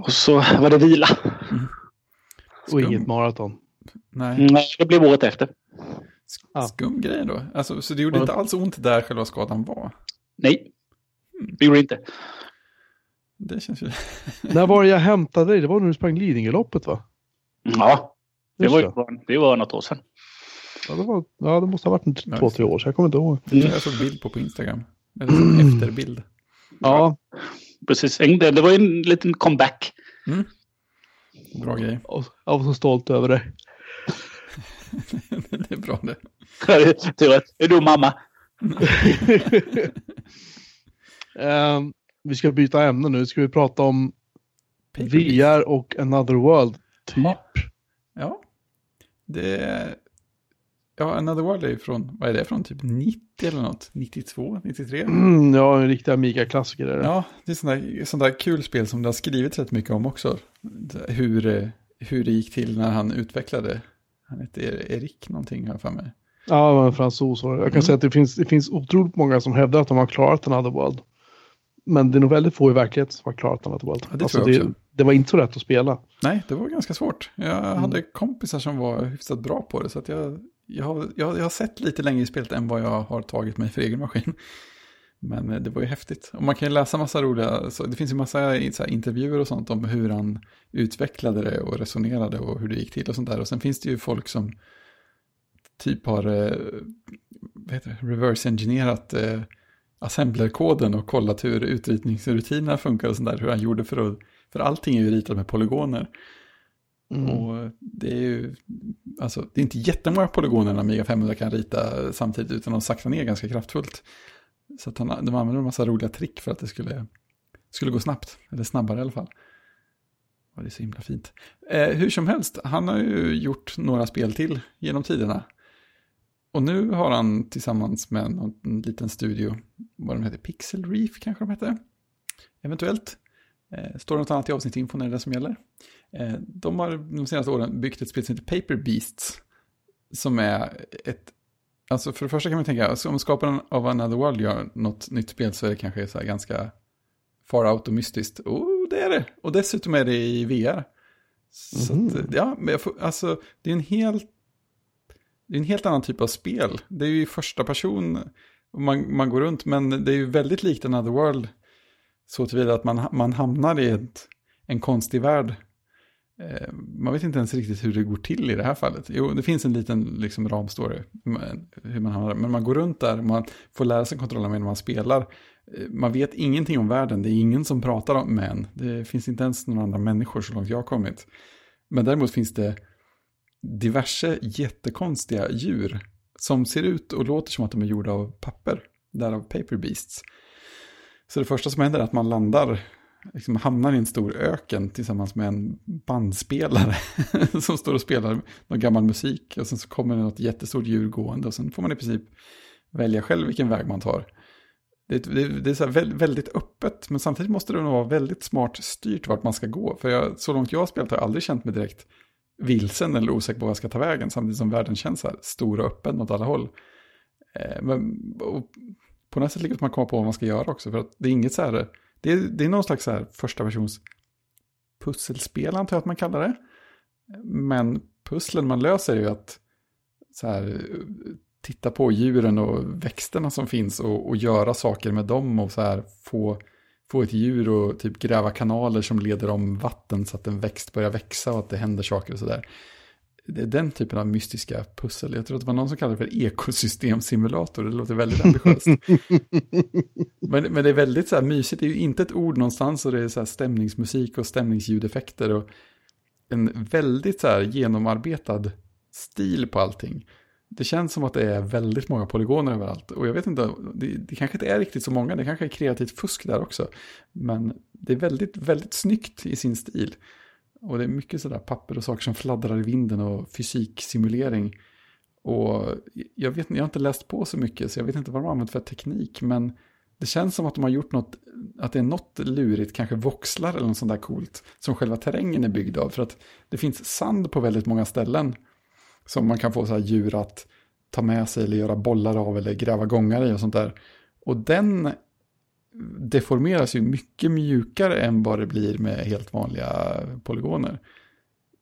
Och så var det vila. Och Skum. inget maraton. Nej, Nej, det blev året efter. Ja. skum grej då. Alltså, så det gjorde inte alls ont där själva skadan var. Nej, det gjorde det inte. Det känns ju... När var det jag hämtade dig? Det var när du sprang Lidingöloppet va? Ja, det Just var, det. ju- det var något år sedan. Ja, det, var, ja, det måste ha varit Ja, två, tre år sedan. Jag kommer inte ihåg. Det jag såg bild på på Instagram. Eller som efterbild. Ja, Precis, En- det det var ju en liten comeback. Bra grej. jag var så stolt över dig. det är bra det. Tur att det är du mamma. Ehm, vi ska byta ämne nu. Ska vi prata om Paper Beast. VR och Another World. Typ. Ja. Ja. Det är... Ja, Another World är ju från, vad är det från, typ 90 eller något? 92, 93? Mm, ja, en riktig Amiga-klassiker är det. Ja, det är sånt där, sånt där kul spel som det har skrivits rätt mycket om också. Det- Hur, eh, hur det gick till när han utvecklade. Han hette Er- Erik någonting jag för mig. Ja, det var en fransos. Jag kan Mm. säga att det finns, det finns otroligt många som hävdar att de har klarat Another World. Men det är nog väldigt få i verkligheten som har klarat Another World. Ja, det jag det, det var inte så lätt att spela. Nej, det var ganska svårt. Jag hade kompisar som var hyfsat bra på det. Så att jag, jag, jag, jag har sett lite längre i spelet än vad jag har tagit mig för egen maskin. Men eh, det var ju häftigt. Och man kan ju läsa massa roliga, så det finns ju massa här, intervjuer och sånt om hur han utvecklade det och resonerade och hur det gick till och sånt där. Och sen finns det ju folk som typ har eh, vad heter det, reverse-engineerat eh, assemblerkoden och kollat hur utritningsrutinerna funkar och sånt där. Hur han gjorde för att, för allting är ju ritat med polygoner. Mm. Och det är ju, alltså det är inte jättemånga polygoner en Amiga 500 kan rita samtidigt utan de saktar ner ganska kraftfullt. Så att han, de använder en massa roliga trick för att det skulle, skulle gå snabbt, eller snabbare i alla fall. Och det är så himla fint. Eh, hur som helst, han har ju gjort några spel till genom tiderna. Och nu har han tillsammans med någon en liten studio, vad de heter, Pixel Reef kanske de heter, eventuellt. Eh, står det något annat i avsnittsinfon är det det som gäller. Eh, de har de senaste åren byggt ett spel som heter Paper Beasts. Som är ett, alltså för det första kan man tänka, alltså om skaparen av Another World gör något nytt spel så är det kanske så här ganska far out och mystiskt. Oh, det är det. Och dessutom är det i VR. Så Mhm. att, ja, men jag får, alltså det är en helt, det är en helt annan typ av spel. Det är ju i första person man, man går runt, men det är ju väldigt likt Another World. Så tillvida att man, man hamnar i ett, en konstig värld. Eh, man vet inte ens riktigt hur det går till i det här fallet. Jo, det finns en liten liksom, ramstory. Hur man hamnar, men man går runt där, man får lära sig kontrollen medan man spelar. Eh, man vet ingenting om världen, det är ingen som pratar om en. Det finns inte ens några andra människor så långt jag har kommit. Men däremot finns det diverse jättekonstiga djur som ser ut och låter som att de är gjorda av papper, därav paper beasts. Så det första som händer är att man landar liksom hamnar i en stor öken tillsammans med en bandspelare som står och spelar någon gammal musik. Och sen så kommer det något jättestort djur gående och sen får man i princip välja själv vilken väg man tar. Det, det, det är så väldigt öppet, men samtidigt måste det nog vara väldigt smart styrt vart man ska gå. För jag, så långt jag har spelat har jag aldrig känt mig direkt vilsen eller osäker på vad jag ska ta vägen, samtidigt som världen känns så här stor och öppen åt alla håll. Eh, men, på något sätt lyckas man komma på vad man ska göra också, för att det är inget så här det är, det är någon slags så här första persons pusselspel antar jag att man kallar det. Men pusslen man löser är ju att så här, titta på djuren och växterna som finns och, och göra saker med dem och så här få, få ett djur och typ gräva kanaler som leder om vatten så att en växt börjar växa och att det händer saker och sådär det är den typen av mystiska pussel. Jag tror att det var någon som kallade det för ekosystemsimulator. Det låter väldigt ambitiöst. men, men det är väldigt så här mysigt. Det är ju inte ett ord någonstans och det är så här stämningsmusik och stämningsljudeffekter. Och en väldigt så här genomarbetad stil på allting. Det känns som att det är väldigt många polygoner överallt. Och jag vet inte, det, det kanske inte är riktigt så många. Det kanske är kreativt fusk där också. Men det är väldigt, väldigt snyggt i sin stil. Och det är mycket sådär papper och saker som fladdrar i vinden och fysiksimulering. Och jag, vet, jag har inte läst på så mycket så jag vet inte vad de har använt för teknik. Men det känns som att de har gjort något, att det är något lurigt, kanske voxlar eller något sånt där coolt. Som själva terrängen är byggd av. För att det finns sand på väldigt många ställen. Som man kan få så här djur att ta med sig eller göra bollar av eller gräva gångar i och sånt där. Och den deformeras ju mycket mjukare än vad det blir med helt vanliga polygoner.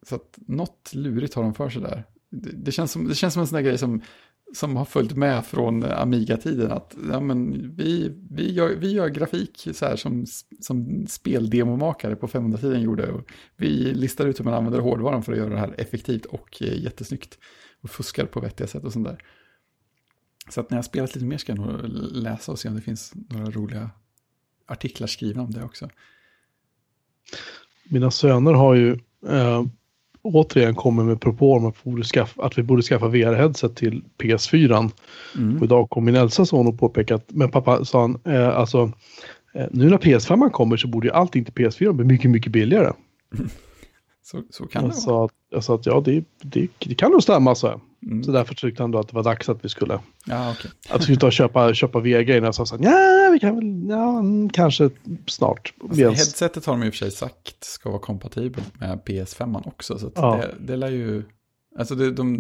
Så att något lurigt har de för sig där. Det, det, känns, som, det känns som en sån där grej som, som har följt med från Amiga-tiden. Att ja, men vi, vi, gör, vi gör grafik så här som, som speldemomakare på 500-tiden gjorde. Och vi listar ut hur man använder hårdvaran för att göra det här effektivt och eh, jättesnyggt. Och fuskar på vettiga sätt och sånt där. Så att när jag spelat lite mer ska jag nog läsa och se om det finns några roliga artiklar skrivna om det också. Mina söner har ju äh, återigen kommit med propåer om att vi borde skaffa, vi borde skaffa VR-headset till PS4. Mm. Och idag kom min äldsta son och påpekade att, men pappa sa han, äh, alltså äh, nu när PS5 kommer så borde ju allting till PS4 bli mycket, mycket billigare. Så, så kan det vara. Jag sa att ja, det, det, det kan nog stämma, så. Mm. Så därför tyckte han då att det var dags att vi skulle... Ja, okay. att vi skulle ta och köpa, köpa VR-grejerna. Så sa ja, vi kan väl, ja, kanske snart. Alltså, headsetet har de i och för sig sagt ska vara kompatibelt med PS5 också. Så ja. det, det lär ju... Alltså det, de,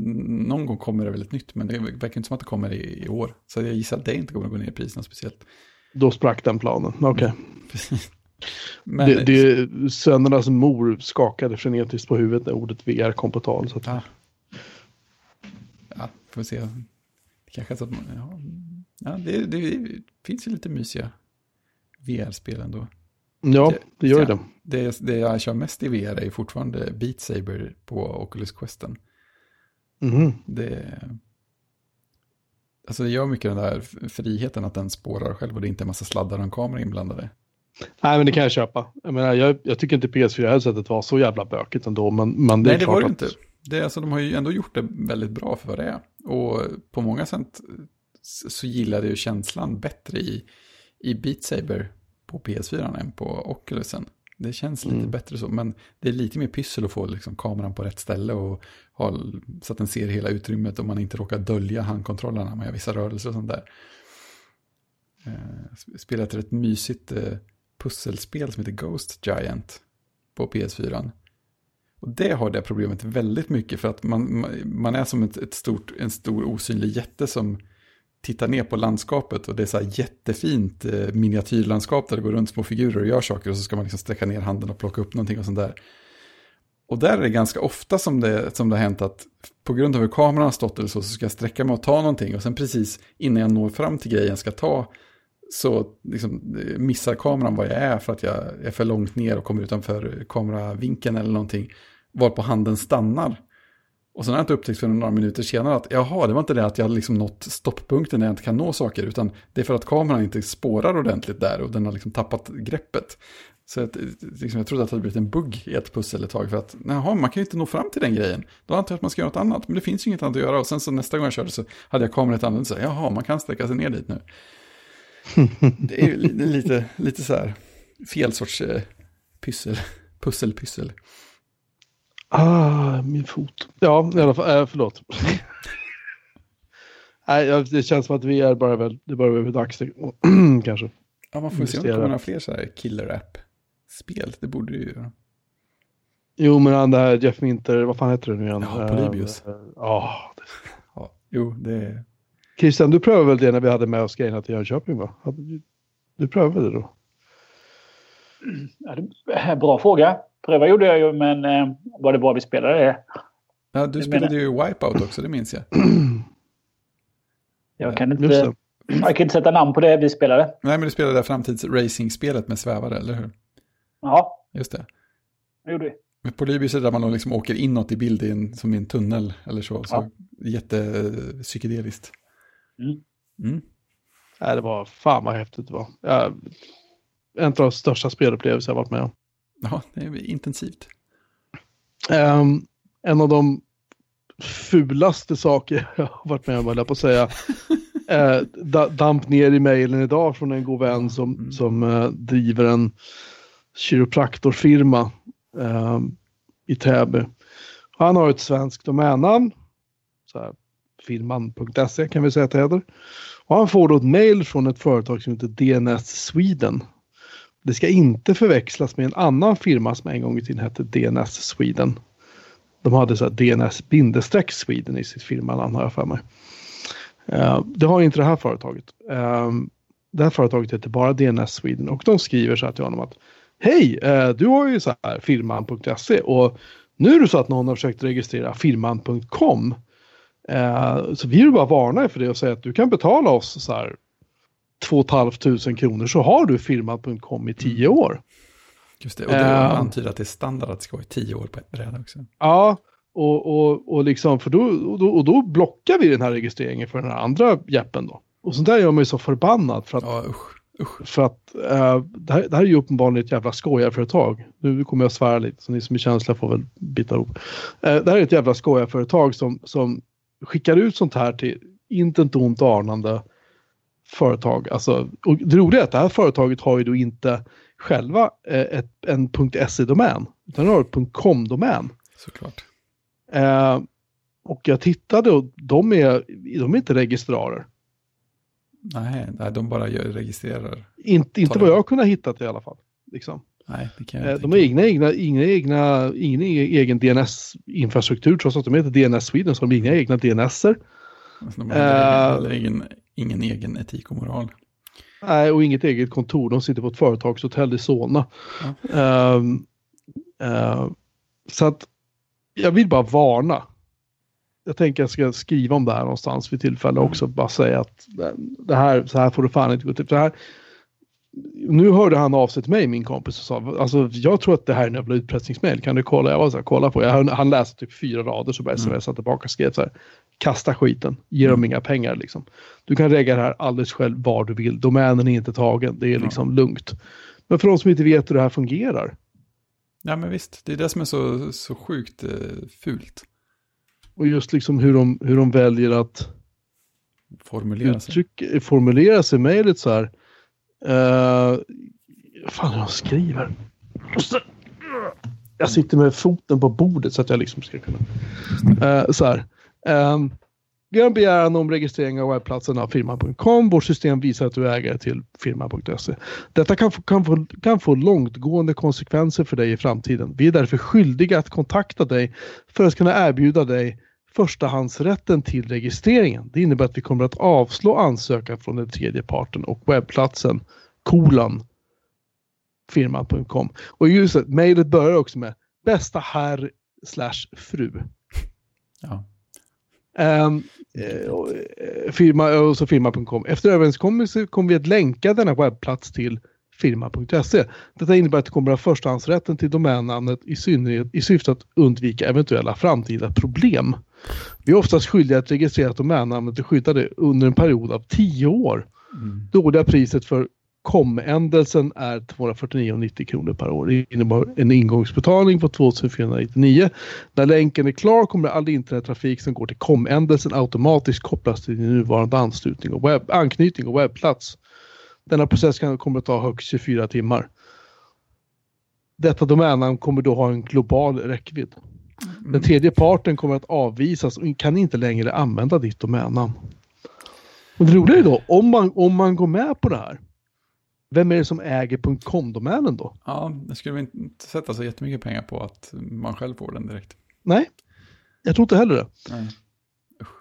någon gång kommer det väl ett nytt, men det verkar inte som att det kommer i, i år. Så jag gissar att det inte kommer att gå ner i priserna speciellt. Då sprack den planen, okej. Okay. Men, det, det, sönernas mor skakade frenetiskt på huvudet när ordet VR kom på tal. Så att... ja. ja, får vi se. Kanske så att man, ja, ja det, det, finns ju lite mysiga VR-spel ändå. Ja, det gör det. det. Det jag kör mest i VR är fortfarande Beat Saber på Oculus Questen. Mm. Det, alltså det gör mycket den där friheten att den spårar själv och det är inte en massa sladdar och en kamera inblandade. Nej, men det kan jag köpa. Jag, menar, jag, jag tycker inte PS4-headsetet var så jävla bökigt ändå. Men, men det Nej, det var det att... inte. Det är, alltså, de har ju ändå gjort det väldigt bra för vad det är. Och på många sätt så gillar det ju känslan bättre i, i Beat Saber på PS4 än på Oculusen. Det känns lite mm. bättre så, men det är lite mer pyssel att få liksom, kameran på rätt ställe och ha, så att den ser hela utrymmet och man inte råkar dölja handkontrollerna gör vissa rörelser och sånt där. Eh, spelat ett mysigt eh, pusselspel som heter Ghost Giant på PS4. Och det har det problemet väldigt mycket för att man, man är som ett, ett stort, en stor osynlig jätte som tittar ner på landskapet och det är så här jättefint eh, miniatyrlandskap där det går runt små figurer och gör saker och så ska man liksom sträcka ner handen och plocka upp någonting och sånt där. Och där är det ganska ofta som det, som det har hänt att på grund av hur kameran har stått eller så, så ska jag sträcka mig och ta någonting och sen precis innan jag når fram till grejen ska ta så liksom, eh, missar kameran vad jag är för att jag är för långt ner och kommer utanför kameravinkeln eller någonting. varpå handen stannar. Och sen har jag inte upptäckt för några minuter senare att jaha, det var inte det att jag hade liksom nått stopppunkten där jag inte kan nå saker, utan det är för att kameran inte spårar ordentligt där och den har liksom tappat greppet. Så att, eh, liksom, jag trodde att det hade blivit en bugg i ett pussel ett tag för att, jaha, man kan ju inte nå fram till den grejen. Då antar jag att man ska göra något annat, men det finns ju inget annat att göra. Och sen så nästa gång jag körde så hade jag kameran ett annat så, jaha, man kan sträcka sig ner dit nu det är ju lite, lite så här fel sorts eh, pyssel, pusselpyssel. Ah, min fot. Ja, i alla fall, äh, förlåt. Nej, det känns som att vi är bara väl, det börjar bli dags kanske. Ja, man får se om det kommer några fler så här killer app-spel. Det borde det ju göra. Jo, men han där Jeff Winter, vad fan heter det nu igen? Ja, Polybius. Ja. ja. Jo, det är... Christian, du prövade väl det när vi hade med oss grejerna till Jönköping, va? Du prövade det då? Ja, det, bra fråga. Pröva gjorde jag ju, men eh, var det bra vi spelade det? Ja, du spelade ju Wipeout också, det minns jag. jag kan inte... Jag kan inte sätta namn på det vi spelade. Nej, men du spelade det framtidsracing-spelet med svävare, eller hur? Ja. Just det. Det gjorde vi. Med Polybius är det där man liksom åker inåt i bild i en, som i en tunnel eller så. så ja. Jättepsykedeliskt. Mm. Mm. Nej, det var fan vad häftigt det var. Ja, en av de största spelupplevelser jag varit med om. Ja, det är intensivt. Um, en av de fulaste saker jag har varit med om, höll jag på att säga. eh, damp ner i mejlen idag från en god vän som, mm. som eh, driver en kiropraktorfirma eh, i Täby. Han har ett svenskt domännamn firman.se kan vi säga att det. Och han får då ett mail från ett företag som heter DNS Sweden. Det ska inte förväxlas med en annan firma som en gång i tiden hette DNS Sweden. De hade så DNS-Sweden i sitt firmanamn har jag för mig. Uh, det har inte det här företaget. Uh, det här företaget heter bara DNS Sweden och de skriver så här till honom att Hej, uh, du har ju så här firman.se och nu är det så att någon har försökt registrera firman.com så vi vill bara varna för det och säga att du kan betala oss så här 2 500 kronor så har du firman.com i 10 mm. år. Just det, och det uh, antyder att det är standard att det ska vara i 10 år på ett bräde också. Ja, och, och, och, liksom, för då, och då, och då blockar vi den här registreringen för den här andra jeppen då. Och så där gör man ju så förbannad för att, ja, usch, usch. För att uh, det, här, det här är ju uppenbarligen ett jävla skojarföretag. Nu kommer jag svära lite, så ni som är känsliga får väl bita ihop. Uh, det här är ett jävla skojarföretag som, som skickar ut sånt här till intet ont anande företag. Alltså, och det roliga är att det här företaget har ju då inte själva eh, ett, en .se-domän, utan har ett .com-domän. Såklart. Eh, och jag tittade och de är, de är inte registrarer. Nej, nej, de bara gör, registrerar. Inte, inte vad jag har kunnat hitta i alla fall. Liksom. Nej, det kan jag eh, de har egna, egna, egna, egna, ingen egen DNS-infrastruktur, trots att de heter DNS Sweden, så de har inga egna DNSer. Alltså, de har uh, ingen, ingen egen etik och moral. Nej, och inget eget kontor. De sitter på ett företagshotell i Solna. Ja. Uh, uh, så att jag vill bara varna. Jag tänker jag ska skriva om det här någonstans vid tillfälle mm. också. Bara säga att det här, så här får det fan inte gå till. Så här, nu hörde han av sig till mig, min kompis, och sa alltså, jag tror att det här är en jävla utpressningsmail. Kan du kolla? Jag var så här, kolla på. Jag, han läste typ fyra rader så bara smsade mm. tillbaka och skrev så här. Kasta skiten, ge dem mm. inga pengar liksom. Du kan regga det här alldeles själv var du vill. Domänen är inte tagen, det är liksom ja. lugnt. Men för de som inte vet hur det här fungerar. Ja men visst, det är det som är så, så sjukt eh, fult. Och just liksom hur de, hur de väljer att formulera sig. formulera sig mejlet så här. Uh, fan jag skriver. Jag sitter med foten på bordet så att jag liksom ska kunna. Uh, så här. Um, vi har en begäran om registrering av webbplatsen av firman.com. Vårt system visar att du är ägare till firman.se. Detta kan få, kan, få, kan få långtgående konsekvenser för dig i framtiden. Vi är därför skyldiga att kontakta dig för att kunna erbjuda dig förstahandsrätten till registreringen. Det innebär att vi kommer att avslå ansökan från den tredje parten och webbplatsen kolon firman.com. Och just det, mejlet börjar också med bästa herr slash fru. Ja. Um, firma, och så firma.com. Efter överenskommelse kommer vi att länka denna webbplats till firma.se. Detta innebär att du kommer att ha förstahandsrätten till domännamnet i synnerhet i syfte att undvika eventuella framtida problem. Vi är oftast skyldiga att registrera att domännamnet är skyddade under en period av 10 år. Mm. Dåliga priset för kom-ändelsen är 249,90 kronor per år. Det innebär en ingångsbetalning på 2499. När länken är klar kommer all internettrafik som går till kom-ändelsen automatiskt kopplas till din nuvarande anslutning och webb, anknytning och webbplats. Denna process kan kommer att ta högst 24 timmar. Detta domännamn kommer då ha en global räckvidd. Den mm. tredje parten kommer att avvisas och kan inte längre använda ditt domännamn. Och det roliga är då, om man, om man går med på det här, vem är det som äger .com-domänen då? Ja, det skulle vi inte sätta så jättemycket pengar på att man själv får den direkt. Nej, jag tror inte heller det. Nej.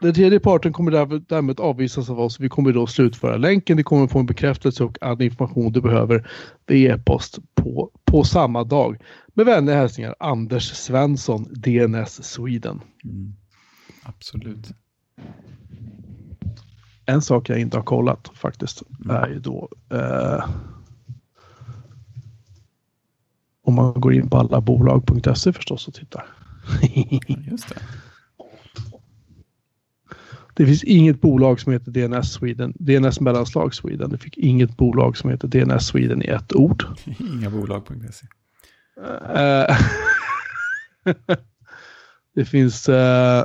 Den tredje parten kommer därmed avvisas av oss. Vi kommer då slutföra länken. Du kommer få en bekräftelse och all information du behöver via e-post på, på samma dag. Med vänliga hälsningar Anders Svensson, DNS Sweden. Mm. Absolut. En sak jag inte har kollat faktiskt mm. är ju då eh, om man går in på allabolag.se förstås och tittar. Just det. Det finns inget bolag som heter DNS Sweden, DNS mellanslag Sweden. Det fick inget bolag som heter DNS Sweden i ett ord. Inga bolag.se. Uh, det finns uh,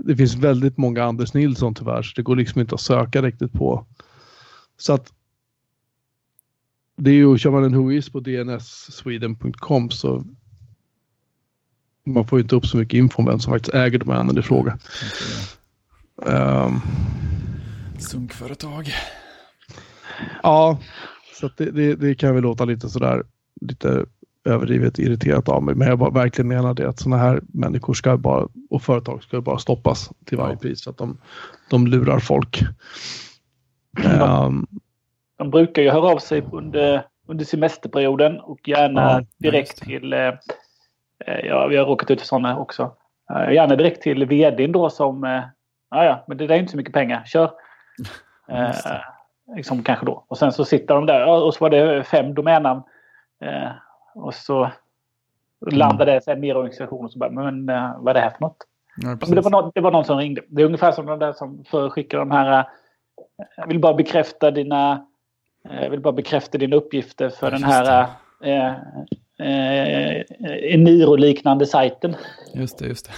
det finns väldigt många Anders Nilsson tyvärr, så det går liksom inte att söka riktigt på. Så att det är ju, kör man en whois på dnssweden.com så man får inte upp så mycket info om vem som faktiskt äger domänen i fråga. Um, Sunkföretag. Ja, så det, det, det, kan väl låta lite sådär lite överdrivet irriterat av mig. Men jag bara verkligen menar det att sådana här människor ska bara, och företag ska bara stoppas till varje ja. pris. Så att de, de lurar folk. Um, de brukar ju höra av sig under, under semesterperioden och gärna ja, direkt till Eh, ja, vi har råkat ut för sådana också. Eh, gärna direkt till vdn då som, eh, ja ja, men det där är inte så mycket pengar, kör. Eh, liksom kanske då. Och sen så sitter de där och så var det fem domännamn. Eh, och så landar det sen ner i organisationen och så bara, men eh, vad är det här för något? Ja, men det, var någon, det var någon som ringde. Det är ungefär som de där som förskickar de här, jag vill bara bekräfta dina, jag vill bara bekräfta dina uppgifter för den här eh, Eniro-liknande sajten. Just det, just det.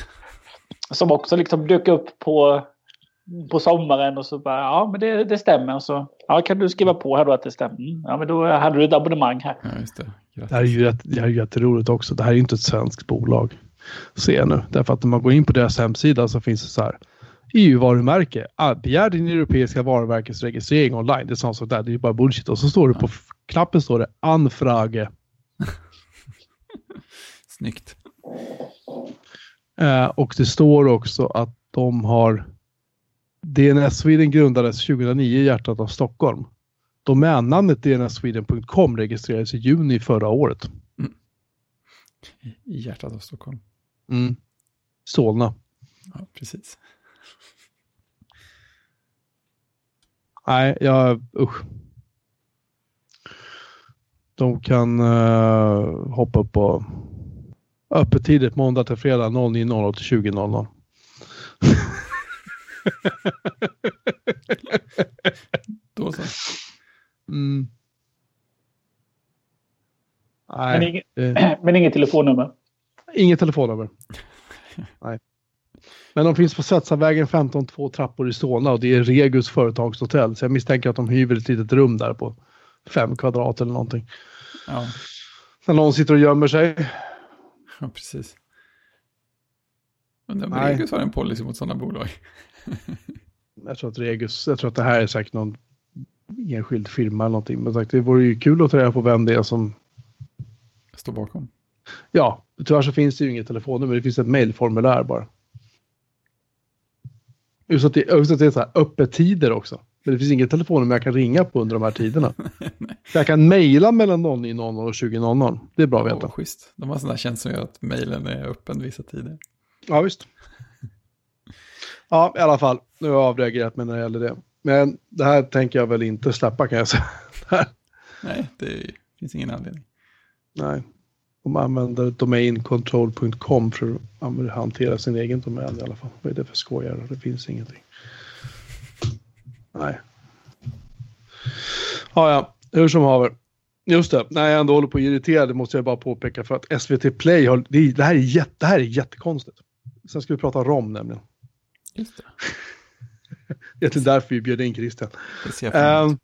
Som också liksom dök upp på, på sommaren och så bara, ja men det, det stämmer. Och så, ja kan du skriva på här då att det stämmer? Mm, ja men då hade du ett abonnemang här. Ja, just det. Det här är ju rätt, det här är jätteroligt också. Det här är ju inte ett svenskt bolag. Se nu, därför att när man går in på deras hemsida så finns det så här EU-varumärke. Ah, begär din europeiska varumärkes registrering online. Det är sånt där. Det är ju bara bullshit. Och så står det på knappen står det Anfrage. Snyggt. Eh, och det står också att de har DNS Sweden grundades 2009 i hjärtat av Stockholm. Domännamnet dnssweden.com registrerades i juni förra året. Mm. I hjärtat av Stockholm. Mm. Solna. Ja, precis. Nej, jag usch. De kan uh, hoppa upp och Öppettider måndag till fredag 09.00 till 20.00. Då så. Mm. Nej, men, inget, det... men inget telefonnummer? Inget telefonnummer. Nej. Men de finns på Svetsavägen 15 två trappor i Solna och det är Regus företagshotell. Så jag misstänker att de hyr ett litet rum där på fem kvadrat eller någonting. Ja. När någon sitter och gömmer sig. Ja, precis. Men Regus har en policy mot sådana bolag. jag tror att Regus, jag tror att det här är säkert någon enskild firma eller någonting. Men sagt, det vore ju kul att ta reda på vem det är som står bakom. Ja, tyvärr så finns det ju inget telefonnummer. Det finns ett mejlformulär bara. Just att det, just att det är så här öppettider också. Men det finns inget telefonnummer jag kan ringa på under de här tiderna. jag kan mejla mellan 09.00 och 20.00. Det är bra att veta. Oh, schysst. De har sådana tjänster som gör att mejlen är öppen vissa tider. Ja, visst. Ja, i alla fall. Nu har jag avreagerat mig när det gäller det. Men det här tänker jag väl inte släppa kan jag säga. Nej, det finns ingen anledning. Nej. De använder domaincontrol.com för att hantera sin egen domän i alla fall. Vad är det för skojare? Det finns ingenting. Nej. Ja, ja. Hur som haver. Just det, när jag ändå håller på att irritera det måste jag bara påpeka för att SVT Play har, det, det, här, är jätte, det här är jättekonstigt. Sen ska vi prata ROM nämligen. Just det. det är därför vi bjöd in Christian. Emot. Ehm,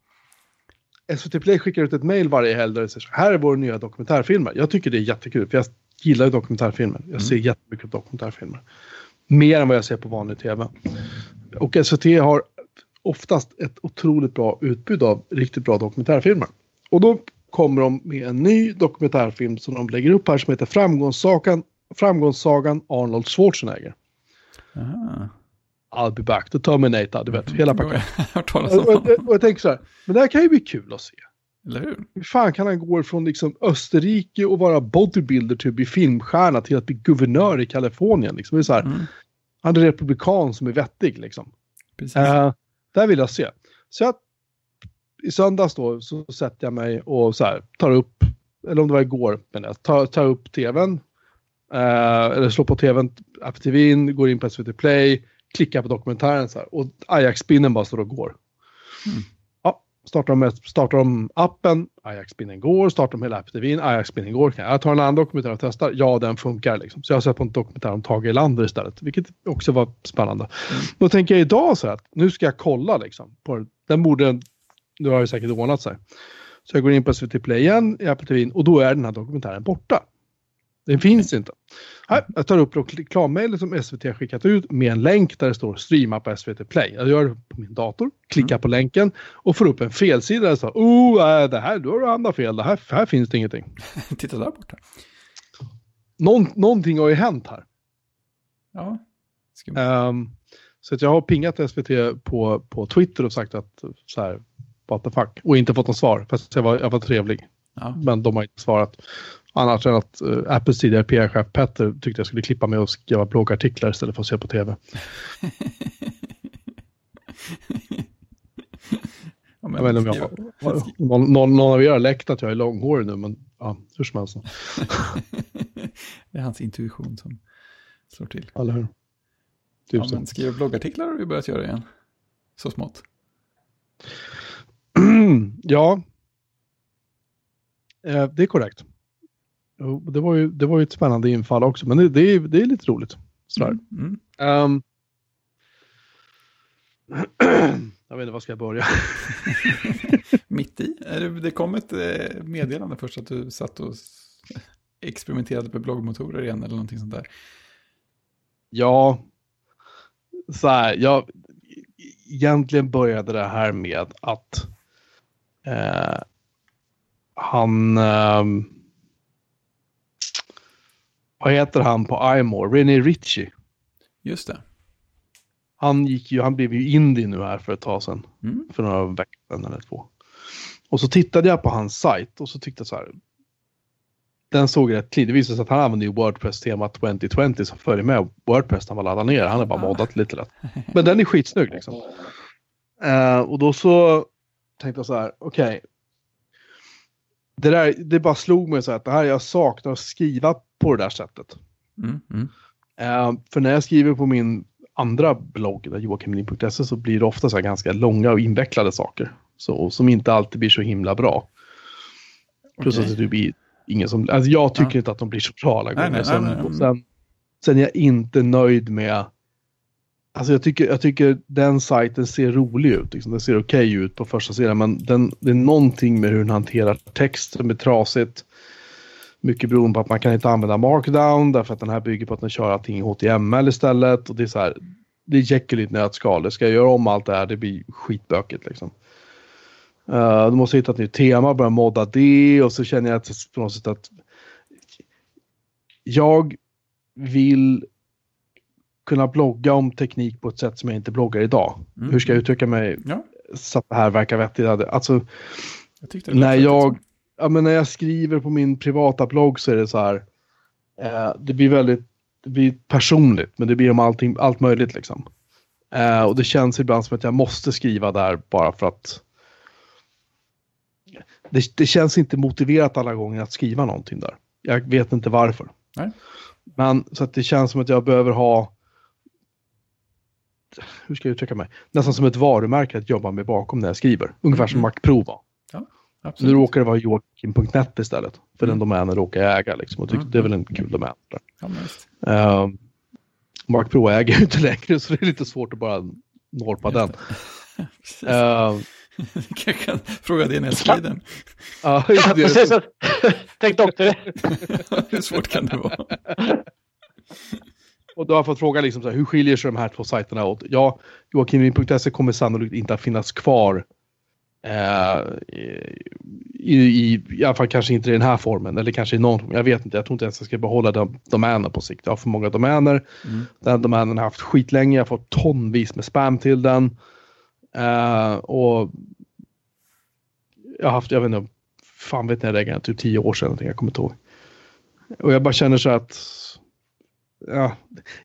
SVT Play skickar ut ett mail varje helg där det säger så här är våra nya dokumentärfilmer. Jag tycker det är jättekul för jag gillar ju dokumentärfilmer. Jag ser jättemycket dokumentärfilmer. Mer än vad jag ser på vanlig tv. Och SVT har oftast ett otroligt bra utbud av riktigt bra dokumentärfilmer. Och då kommer de med en ny dokumentärfilm som de lägger upp här som heter Framgångssagan, Framgångssagan Arnold Schwarzenegger. Aha. I'll be back, the Terminator, du vet, hela paketet. Jag Och, och, jag tänker så här, men det här kan ju bli kul att se. Eller hur? Hur fan kan han gå från liksom Österrike och vara bodybuilder till att bli filmstjärna till att bli guvernör i Kalifornien? Liksom. Det är så här, Mm. Han är republikan som är vettig liksom. Precis. Eh, där vill jag se. Så jag, i söndags då så sätter jag mig och så här, tar upp, eller om det var igår, men jag tar, tar upp tvn. Eh, eller slår på tvn, Apple TV, går in på SVT Play, klickar på dokumentären så här. Och Ajax-spinnen bara står och går. Mm. Startar de, startar de appen, Ajax-spinnen går, startar de hela Apple TV, Ajax-spinnen går. Kan jag ta en annan dokumentär och testar? Ja, den funkar liksom. Så jag har sett på en dokumentär om Tage Erlander istället, vilket också var spännande. Då tänker jag idag så här att nu ska jag kolla liksom. På, den borde, nu har det säkert ordnat sig. Så jag går in på SVT Play igen i Apple TV och då är den här dokumentären borta. Den finns inte. Här, jag tar upp reklammejlet som SVT har skickat ut med en länk där det står streama på SVT Play. Jag gör det på min dator, klickar på länken och får upp en felsida där det står oh, äh, det här, du har hamnat fel, det här, här finns det ingenting. Titta där borta. Någon, någonting har ju hänt här. Ja. Ehm, så att jag har pingat SVT på, på Twitter och sagt att så här, what the fuck, och inte fått något svar. Fast jag var, jag var trevlig. Ja. Men de har inte svarat. Annars än att uh, Apples tidigare PR-chef Petter tyckte jag skulle klippa mig och skriva bloggartiklar istället för att se på tv. Ja, men Jag vet inte om jag har, någon, någon, någon av er har läckt att jag är långhårig nu, men ja, hur som helst. det är hans intuition som slår till. Eller hur? Typ Ja, men skriva bloggartiklar har vi börjat göra igen. Så smått. ja. Eh, det är korrekt. Det var, ju, det var ju ett spännande infall också, men det, det, är, det är lite roligt. Sådär. Mm. Ehm. jag vet inte, var ska jag börja? Mitt i. Är det, kom ett eh, meddelande först att du satt och experimenterade med bloggmotorer igen eller någonting sånt där. Ja, så här, jag, egentligen började det här med att eh, han, ehm, vad heter han på iMore, René Ritchie. Just det. Han, gick ju, han blev ju indie nu här för ett tag sedan, Mm. för några veckor sedan eller två. Och så tittade jag på hans sajt och så tyckte jag så här, den såg rätt clean. Det visade sig att han använder ju Wordpress-tema 2020 som följer med Wordpress när man laddar ner. Han har bara Ah. moddat lite lätt. Men den är skitsnygg liksom. Eh, och då så tänkte jag så här, okej. Det där, det bara slog mig så att det här jag saknar att skriva på det där sättet. Mm. Mm. Eh, för när jag skriver på min andra blogg, där joakimlin.se, så blir det ofta så här ganska långa och invecklade saker. Så, som inte alltid blir så himla bra. Plus Okej. att det blir ingen som... Alltså jag tycker Ja. inte att de blir så bra alla gånger. nej, sen, nej, nej. och sen, sen är jag inte nöjd med... Alltså jag tycker, jag tycker den sajten ser rolig ut. Liksom. Den ser okej ut på första sidan. Men den, det är någonting med hur den hanterar text som är trasigt. Mycket beroende på att man kan inte använda markdown. Därför att den här bygger på att den kör allting i HTML istället. Och det är så här. Det är Jekyll i ett nötskal. Det ska jag göra om allt det här. Det blir skitbökigt liksom. Uh, du måste hitta ett nytt tema, börja modda det och så känner jag att, på något sätt att jag vill kunna blogga om teknik på ett sätt som jag inte bloggar idag. Mm. Hur ska jag uttrycka mig Ja, så att det här verkar vettigt? Alltså, jag när jag, ja, men när jag skriver på min privata blogg så är det så här. Eh, det blir väldigt det blir personligt, men det blir om allting, allt möjligt liksom. Eh, och det känns ibland som att jag måste skriva där bara för att det, det känns inte motiverat alla gånger att skriva någonting där. Jag vet inte varför. Nej. Men så att det känns som att jag behöver ha hur ska jag uttrycka mig? Nästan som ett varumärke att jobba med bakom när jag skriver. Ungefär som Mm. Mac Pro var. Nu Absolut. råkar det vara Joakim.net istället. För Mm. den domänen råkar jag äga liksom. Och tyckte Mm. det är väl en kul domän. där. Ja. Uh, Mac Pro äger jag inte längre så det är lite svårt att bara norpa den. Uh, Jag kan fråga jag skriver. ja, Ja, precis. också det. Hur svårt kan det vara? Och då har jag fått fråga liksom så här, hur skiljer sig de här två sajterna åt? Ja, Joakimvin.se kommer sannolikt inte att finnas kvar. Eh, i, i, I alla fall kanske inte i den här formen, eller kanske i någon form. Jag vet inte, jag tror inte ens jag ska behålla de, domänen på sikt. Jag har för många domäner. Mm. Den domänen har jag haft skitlänge, jag har fått tonvis med spam till den. Eh, och jag har haft, jag vet inte, fan vet ni, jag reggade typ tio år sedan, jag kommer inte ihåg. Och jag bara känner så att, ja,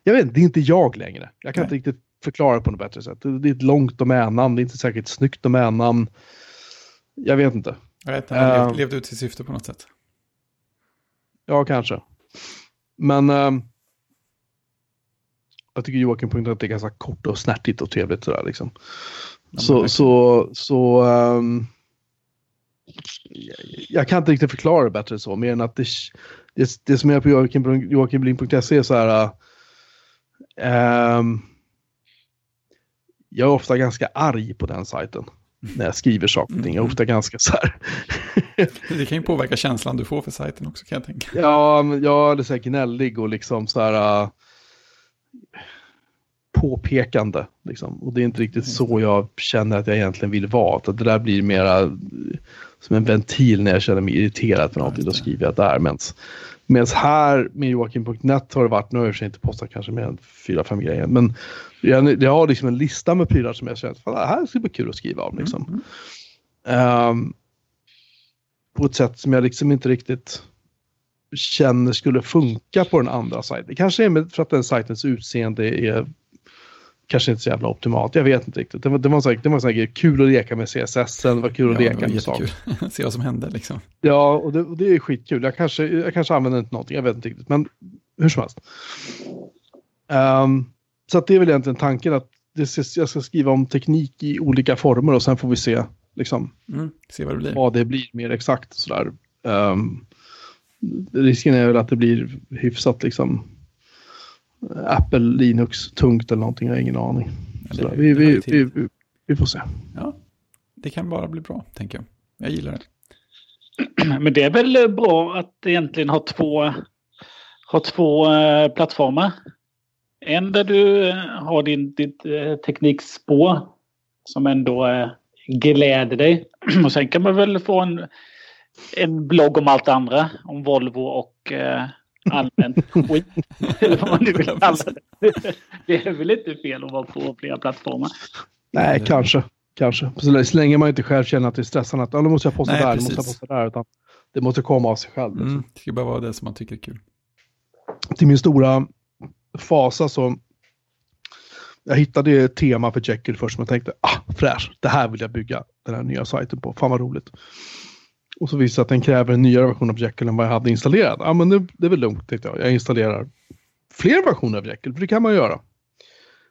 jag vet inte, det är inte jag längre. Jag kan Nej. inte riktigt förklara det på något bättre sätt. Det är ett långt domännamn, det är inte säkert snyggt domännamn. Jag vet inte. Jag vet, han Eh. levt, levt ut sitt syfte på något sätt. Ja, kanske. Men ehm, jag tycker Joakim.net är ganska kort och snärtigt och trevligt sådär liksom. men Så, verkligen. så, så ehm, jag, kan inte riktigt förklara det bättre så, mer än att det, det, det som är på Joakim- joakimblin.se är så här. äh, jag är ofta ganska arg på den sajten när jag skriver saker och ting. Jag är ofta ganska så här. Det kan ju påverka känslan du får för sajten också kan jag tänka. Ja, men jag är så här gnällig och liksom så här äh, påpekande. Liksom. Och det är inte riktigt så jag känner att jag egentligen vill vara. Att det där blir mera som en ventil när jag känner mig irriterad för någonting. Då skriver jag där. Medan här med Joakim.net har det varit, nu har jag i och för sig inte postat kanske mer än fyra, fem grejer. Men jag, jag har liksom en lista med prylar som jag känner att det här skulle bli kul att skriva om. Liksom. Mm. Ehm, på ett sätt som jag liksom inte riktigt känner skulle funka på den andra sajten. Det kanske är för att den sajtens utseende är kanske inte så jävla optimalt. Jag vet inte riktigt. Det var, det var, så det var så här, kul att leka med CSS, det var kul att Ja, leka med saker. Se vad som hände liksom. Ja, och det, och det är skitkul. Jag kanske, jag kanske använder inte någonting, jag vet inte riktigt. Men hur som helst. Ehm, så att det är väl egentligen tanken att det, jag ska skriva om teknik i olika former och sen får vi se liksom, Mm. Se vad det blir. vad det blir mer exakt. Sådär. Um, risken är väl att det blir hyfsat liksom Apple, Linux, tungt eller någonting. Jag har ingen aning. Ja, det- Vi, vi, vi, vi, vi får se. Ja, det kan bara bli bra, tänker jag. Jag gillar det. Men det är väl bra att egentligen ha två, ha två eh, plattformar. En där du eh, har din, ditt eh, teknikspår som ändå gläder dig. Och sen kan man väl få en, en blogg om allt andra. Om Volvo och allmänt skit. Eller vad man nu vill kalla det. Det är väl inte fel att vara på flera plattformar. Nej, kanske. Kanske. Så länge- man inte själv känner att det är stressande. Att, nu måste jag posta Nej, där, måste jag posta där. Utan det måste komma av sig själv. Liksom. Mm. Det ska bara vara det som man tycker är kul. till min stora fasa så jag hittade ett tema för Jekyll först som jag tänkte, ah fräsch, det här vill jag bygga den här nya sajten på, fan vad roligt. Och så sig att den kräver en nyare version av Jekyll än vad jag hade installerat. Ja men det, det är väl lugnt tänkte jag, jag installerar fler versioner av Jekyll, för det kan man göra.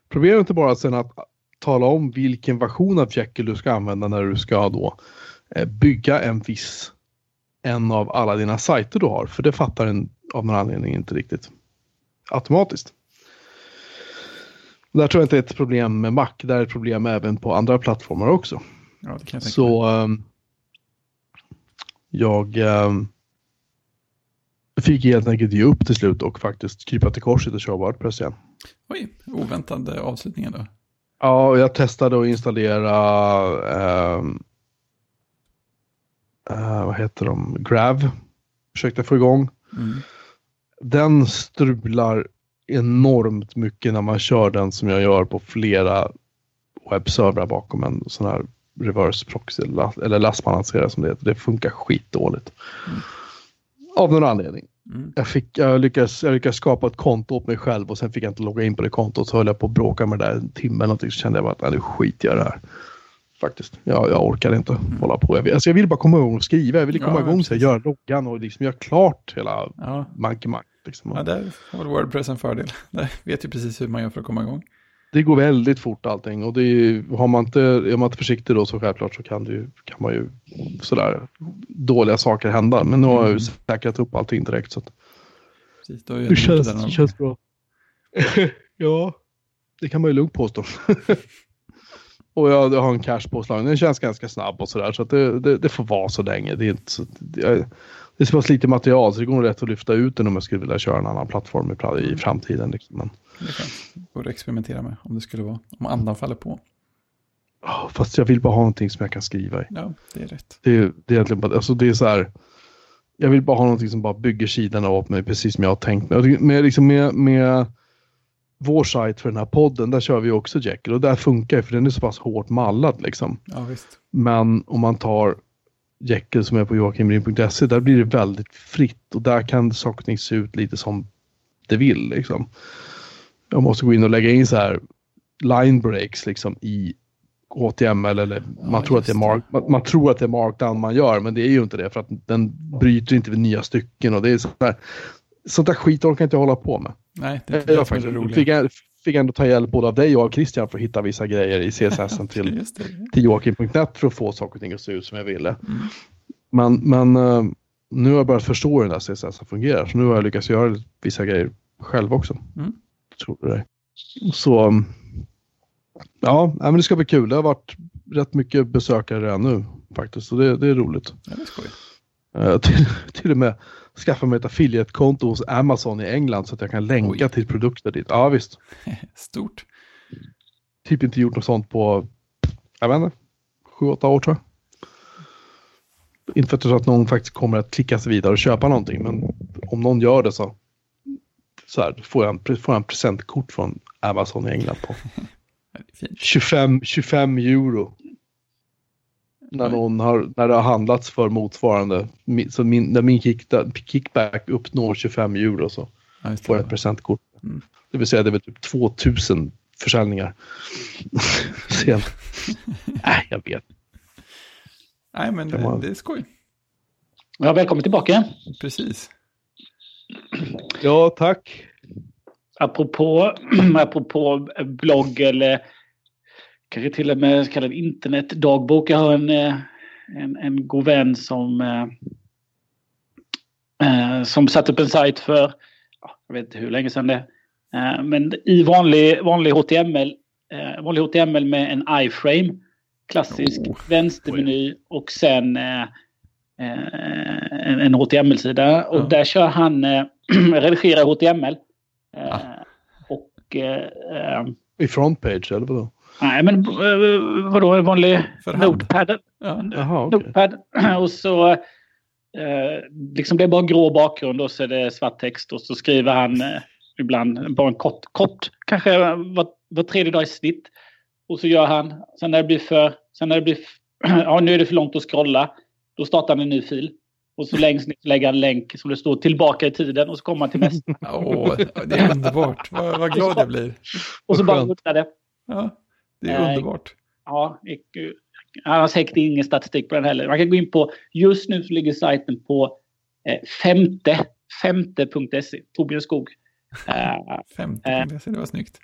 Problemet är inte bara sen att tala om vilken version av Jekyll du ska använda när du ska då eh, bygga en viss en av alla dina sajter du har. För det fattar den av någon anledning inte riktigt automatiskt. Där tror jag inte det är ett problem med Mac. Där är ett problem även på andra plattformar också. Ja, det kan jag tänka mig. Så jag ehm, fick helt enkelt ge upp till slut och faktiskt krypa till korset och köra Wordpress igen. Oj, oväntad eh, avslutning ändå. Ja, och jag testade att installera ehm, eh, vad heter de? Grav. Försökte få igång. Mm. Den strular enormt mycket när man kör den som jag gör på flera webbservrar bakom en sån här reverse proxy eller last- eller lastbalanserare som det heter. Det funkar skitdåligt. Mm. Av någon anledning. Mm. Jag, fick, jag, lyckades, jag lyckades skapa ett konto åt mig själv och sen fick jag inte logga in på det kontot. Så höll jag på att bråka med det där en timme eller någonting. Så kände jag bara att nu skiter jag i det här. Faktiskt. Jag, jag orkar inte hålla på. Jag vill, alltså jag vill bara komma igång och skriva. Jag vill komma Ja, igång så jag precis. gör loggan och liksom göra klart hela Ja, mankemanget. Liksom. ja där har Wordpress en fördel. Där vet ju precis hur man gör för att komma igång. Det går väldigt fort allting och det är, har man inte, är man inte försiktig då så självklart så kan, det ju, kan man ju sådär dåliga saker hända. Men nu har jag ju Mm. säkrat upp allting direkt så att Precis, då är det känns, det känns bra. ja, det kan man ju lugnt påstå. och jag, jag har en cash påslagen. Den känns ganska snabb och sådär så att det, det, det får vara så länge. Det är inte så, det, är- det är så pass lite material så det går nog rätt att lyfta ut den om jag skulle vilja köra en annan plattform i, i framtiden. Liksom. Men, Det borde experimentera med om det skulle vara, om andan faller på. fast jag vill bara ha någonting som jag kan skriva i. Ja, det är rätt. Det, är- det är egentligen bara, alltså det är så här. Jag vill bara ha någonting som bara bygger sidorna åt mig precis som jag har tänkt mig. Med, liksom med, med vår sajt för den här podden, där kör vi också Jekyll och där funkar det för den är så pass hårt mallad liksom. Ja, visst. Men om man tar Jekyll som är på joakimrin.se, där blir det väldigt fritt och där kan saker och ting se ut lite som det vill liksom. Jag måste gå in och lägga in så här line breaks liksom i HTML eller man, Ja, tror att det är mark, man, man tror att det är markdown man gör men det är ju inte det för att den bryter inte vid nya stycken och det är så här, sånt där skit orkar jag inte hålla på med. Nej, det är Jag, det roliga. fick, jag- fick ändå ta hjälp både av dig och av Christian för att hitta vissa grejer i CSS till till Joakim.net för att få saker och ting att se ut som jag ville. Mm. Men, men eh, nu har jag börjat förstå hur den där CSS fungerar. Så nu har jag lyckats göra vissa grejer själv också. Mm. Tror det? Så um, ja, men det ska bli kul. Det har varit rätt mycket besökare redan nu faktiskt. Så det, det är roligt. Ja, det är skoj. Uh, till, till och med skaffa mig ett affiliate-konto hos Amazon i England så att jag kan länka Oj. till produkter dit. Ja visst. Stort. Typ inte gjort något sånt på, jag vet inte, sju, åtta år tror jag. Inte för att jag tror att någon faktiskt kommer att klicka sig vidare och köpa någonting, men om någon gör det så, så här, får, jag en, får jag en presentkort från Amazon i England på Ja, det är fint. 25, 25 euro. När, någon har, när det har handlats för motsvarande, så min, när min kick, kickback uppnår 25 euro så Ja, får jag det. ett presentkort. Mm. Det vill säga det är väl typ 2000 försäljningar. Sen. Nej, jag vet. Nej, men eh, det är skoj. Ja, välkommen tillbaka. Precis. Ja, tack. Apropå, apropå blogg eller kanske till och med kallad internetdagbok. Jag har en, eh, en, en god vän som, eh, eh, som satte upp en sajt för, ja, jag vet inte hur länge sedan det är. Eh, Men i vanlig, vanlig HTML, eh, vanlig HTML med en iframe. Klassisk Oh. vänstermeny och sen eh, en, en HTML-sida. Och Ja. där kör han eh, redigera HTML. Eh, Ah. Och eh, I frontpage eller vadå? Nej men eh, vadå en vanlig notepad. Ja, Jaha, notepad. Och så eh, liksom det är bara grå bakgrund och så är det svart text och så skriver han eh, ibland bara en kort, kort kanske var, var tredje dag i snitt. Och så gör han, sen när det blir för, sen när det blir, ja nu är det för långt att scrolla. Då startar han en ny fil. Och så längst ner lägger han en länk som det står tillbaka i tiden och så kommer han till nästa. Åh, det är underbart. Vad, vad glad jag blir. Och så bara ruttnar det. Ja, det är Nej. underbart. Ja, han har säkert ingen statistik på den heller. Man kan gå in på, just nu så ligger sajten på eh, femte, femte.se, Torbjörn Skog. Eh, 50 Eh. det var snyggt.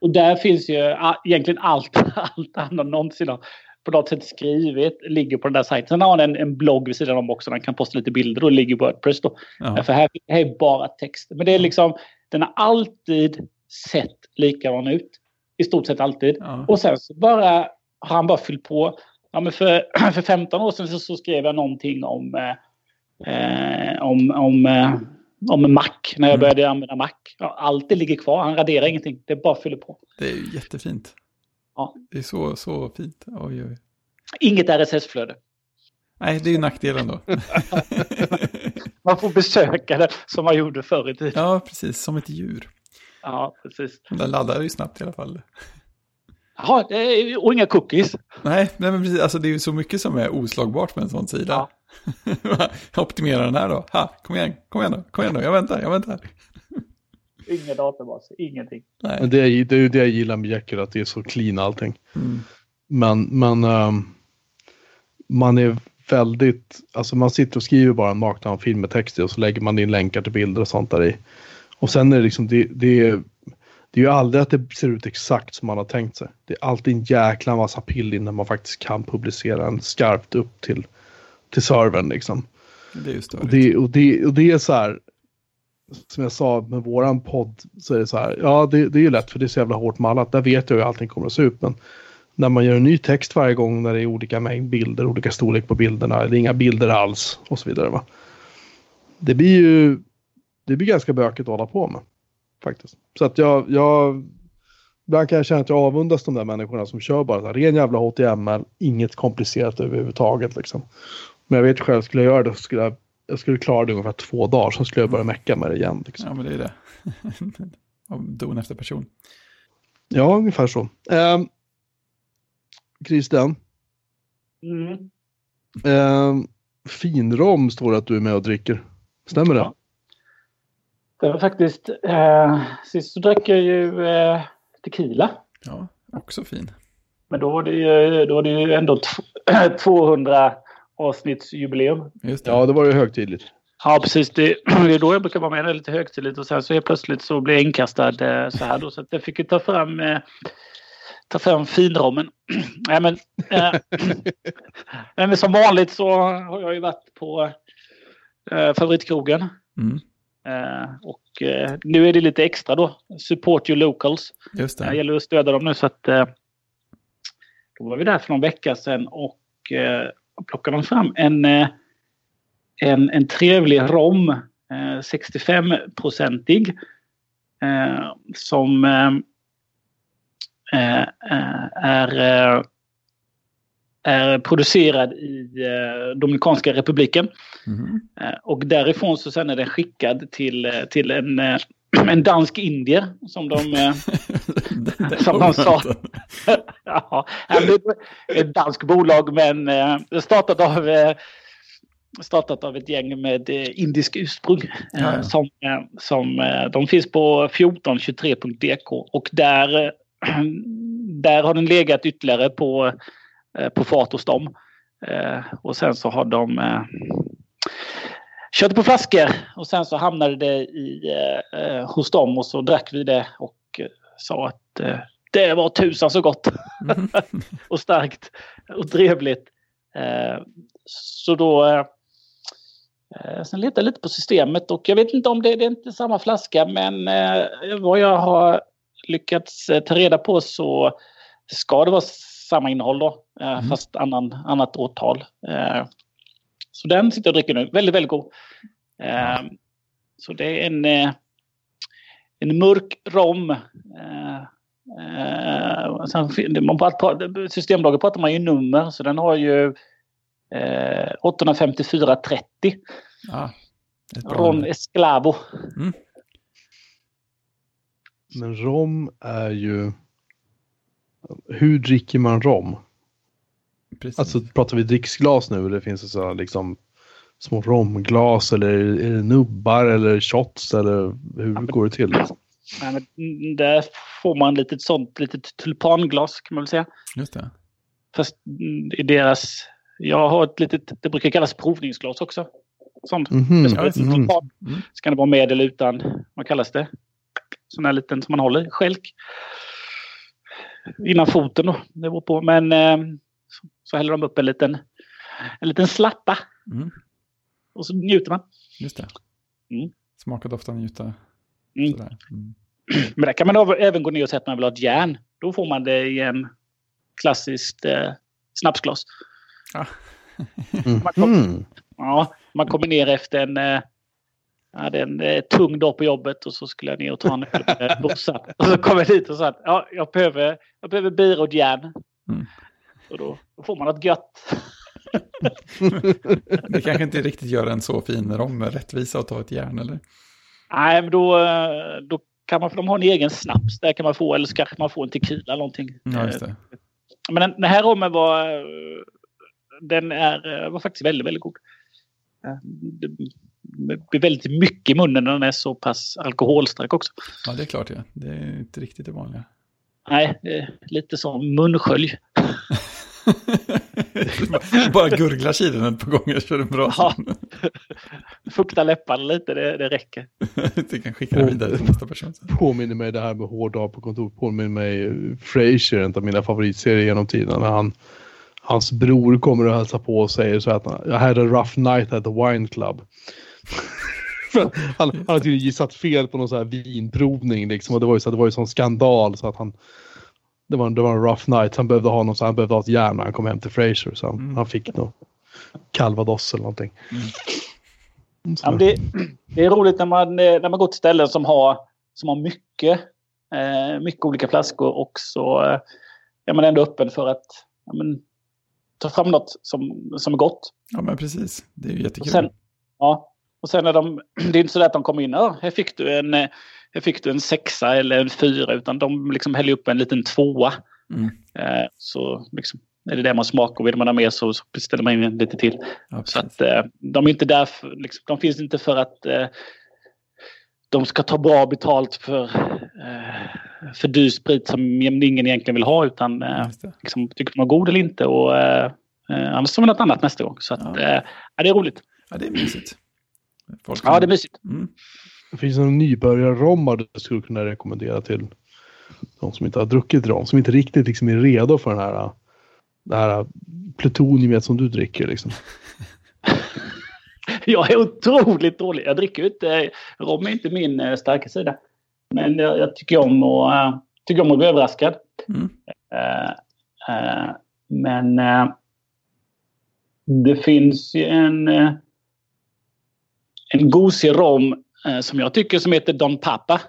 och där finns ju ah, egentligen allt, allt han någonsin har på något sätt skrivit ligger på den där sajten. Sen har han en, en blogg vid sidan om också. där Han kan posta lite bilder och ligger Wordpress då. Ja, För här, här är bara text. Men det är liksom, den har alltid sett likadan ut. I stort sett alltid. ja. Och sen så bara har han bara fyllt på. Ja, men för, för 15 år sedan så, så skrev jag någonting om, eh, eh, om, om, eh, om Mac. När jag Mm. började använda Mac. Ja, allt det ligger kvar. Han raderar ingenting. Det bara fyller på. Det är ju jättefint. Ja. Det är så, så fint. Oj, oj. Inget RSS-flöde. Nej, det är ju nackdelen då. Man får besöka det som man gjorde förr i tiden. ja, precis. Som ett djur. Ja, precis. Den laddar ju snabbt i alla fall. Jaha, det är- och inga cookies. Nej, nej men precis. Alltså det är ju så mycket som är oslagbart med en sån sida. Optimera den här då. Ha, kom igen, kom igen då, kom igen då. Jag väntar, jag väntar. Inga databaser, ingenting. Nej. Men det är, det är ju det jag gillar med Jekyll, att det är så clean allting. Mm. Men, men um, man är väldigt, alltså man sitter och skriver bara en marknad film med text i och så lägger man in länkar till bilder och sånt där i. Och sen är det liksom, det, det, det är ju aldrig att det ser ut exakt som man har tänkt sig. Det är alltid en jäkla massa pill innan man faktiskt kan publicera en skarpt upp till, till servern liksom. Det är ju och det, och, det, och det är så här, som jag sa med våran podd så är det så här, ja det, det är ju lätt för det är så jävla hårt mallat, där vet jag hur allting kommer att se ut. Men när man gör en ny text varje gång när det är olika mängd bilder, olika storlek på bilderna, eller inga bilder alls och så vidare. Va? Det blir ju det blir ganska bökigt att hålla på med. Faktiskt. Så att jag, jag ibland kan jag känna att jag avundas de där människorna som kör bara så här, ren jävla HTML, inget komplicerat överhuvudtaget liksom. Men jag vet själv, skulle jag göra det så skulle jag, jag skulle klara det ungefär två dagar, så skulle jag börja mecka med det igen. Liksom. Ja, men det är det. Don efter person. Ja, ungefär så. Eh, Christian. Mm. Eh, finrom står det att du är med och dricker. Stämmer det? Ja. Det var faktiskt, eh, sist så drack jag ju eh, tequila. Ja, också fin. Men då var det ju, då var det ju ändå 200 avsnittsjubileum. Just det. Ja, det var ju högtidligt. Ja, precis. Det, det är då jag brukar vara med. Det lite högtidligt och sen så helt plötsligt så blir jag inkastad eh, så här då. Så att jag fick ju ta fram, eh, ta fram finrommen. Nej, men, eh, men som vanligt så har jag ju varit på eh, favoritkrogen. Mm. Eh, och eh, nu är det lite extra då. Support your locals. Just det. Det gäller att stödja dem nu så att eh, då var vi där för någon vecka sedan och plockade man fram en, en, en trevlig rom, eh, 65-procentig, eh, som är, är producerad i Dominikanska republiken. Mm. Och därifrån så sen är den skickad till, till en, en dansk indier som de, som de sa. ja, ett danskt bolag men startat av, startat av ett gäng med indisk ursprung. Ja, ja. Som, som, de finns på 1423.dk och där, där har den legat ytterligare på, på fat hos dem. Och sen så har de Körde på flaskor och sen så hamnade det i, eh, hos dem och så drack vi det och eh, sa att eh, det var tusan så gott. Mm. och starkt och trevligt. Eh, så då eh, sen letade jag lite på systemet och jag vet inte om det, det är inte samma flaska men eh, vad jag har lyckats eh, ta reda på så ska det vara samma innehåll då. Eh, Mm. Fast annan, annat årtal. Eh, så den sitter jag och dricker nu. Väldigt, väldigt god. Eh, så det är en, eh, en mörk rom. Systembolaget pratar man ju nummer så den har ju eh, 85430. Ja, ett bra Ron nummer. Esclavo. Men rom är ju... Hur dricker man rom? Precis. Alltså pratar vi dricksglas nu eller finns det så liksom små romglas eller är det nubbar eller shots eller hur går det till? Liksom? Nej, men mm, där får man lite sånt litet tulpanglas kan man väl säga. Just det. Fast mm, i deras... Jag har ett litet, det brukar kallas provningsglas också. Sånt. Mhm, Det ska vara mhm. tulpan. Mm. Så kan det vara med eller utan, vad kallas det? Sån här liten som man håller, skälk. Innan foten då, det beror på. Men eh, så, så häller de upp en liten, en liten slappa Mm. och så njuter man. Just det. Mm. Smaka, dofta, njuta. Mm. Sådär. Mm. Men där kan man även gå ner och säga att man vill ha ett järn. Då får man det i en klassiskt eh, snapsglas. Mhm. Ja, man kommer ner efter en, eh, jag hade en eh, tung dag på jobbet och så skulle jag ner och ta en öl med brorsan. Och så kom jag dit och sa att ja, jag behöver, jag behöver bira och järn. Mm. Och då, då får man något gött. Det kanske inte riktigt gör en så fin rom rättvisa att ta ett järn, eller? Nej, men då, eh, då kan man, för de har en egen snaps. Där kan man få, eller så kanske man får en tequila eller någonting. Ja, just det. Men den, den här rommen var, eh, den är, eh, var faktiskt väldigt, väldigt god. Det blir väldigt mycket i munnen när den är så pass alkoholstark också. Ja, det är klart ja. Det är inte riktigt det vanliga. Nej, lite som munskölj. Bara gurgla kilen ett par gånger så är det bra. Ja. Fukta läpparna lite, det, det räcker. du kan skicka det vidare till nästa person. Påminner mig det här med hård dag på kontor. Påminner mig Frasier, en av mina favoritserier genom tiderna. Han, hans bror kommer och hälsar på och säger så att jag hade a rough night at the wine club. Han, han hade tydligen gissat fel på någon sån här vinprovning liksom. Och det var ju så det var ju sån skandal så att han det var, det var en rough night. Han behövde ha någon, så han behövde ha ett järn när han kom hem till Fraser. Så han, mm. han fick nog calvados eller någonting. Mm. Ja, det, det, är roligt när man, när man går till ställen som har, som har mycket, eh, mycket olika flaskor och så eh, är man ändå öppen för att ja, men, ta fram något som, som är gott. Ja men precis, det är ju jättekul. Sen, ja, och sen är de, det är inte så att de kommer in, ja, här fick du en eh, här fick du en sexa eller en fyra utan de liksom häller upp en liten tvåa. Mm. Eh, så liksom, är det det man smakar och vill man ha mer så, så beställer man in lite till. Ja, så att eh, de är inte där för, liksom, de finns inte för att de ska ta bra betalt för, för dyr sprit som ingen egentligen vill ha utan liksom, tycker de är god eller inte och annars tar vi något annat nästa gång. Så att, ja, det är roligt. Ja, det är mysigt. Folk ja, det är mysigt. Mm. Det finns en nybörjarrommar du skulle kunna rekommendera till de som inte har druckit rom, som inte riktigt liksom är redo för den här, det här plutoniumet som du dricker. Liksom. jag är otroligt dålig. Jag dricker inte, rom är inte min uh, starka sida. Men jag, jag tycker, om att, uh, tycker om att bli överraskad. Mm. Uh, uh, men det finns ju en, en gosig rom Eh, som jag tycker som heter Don Papa.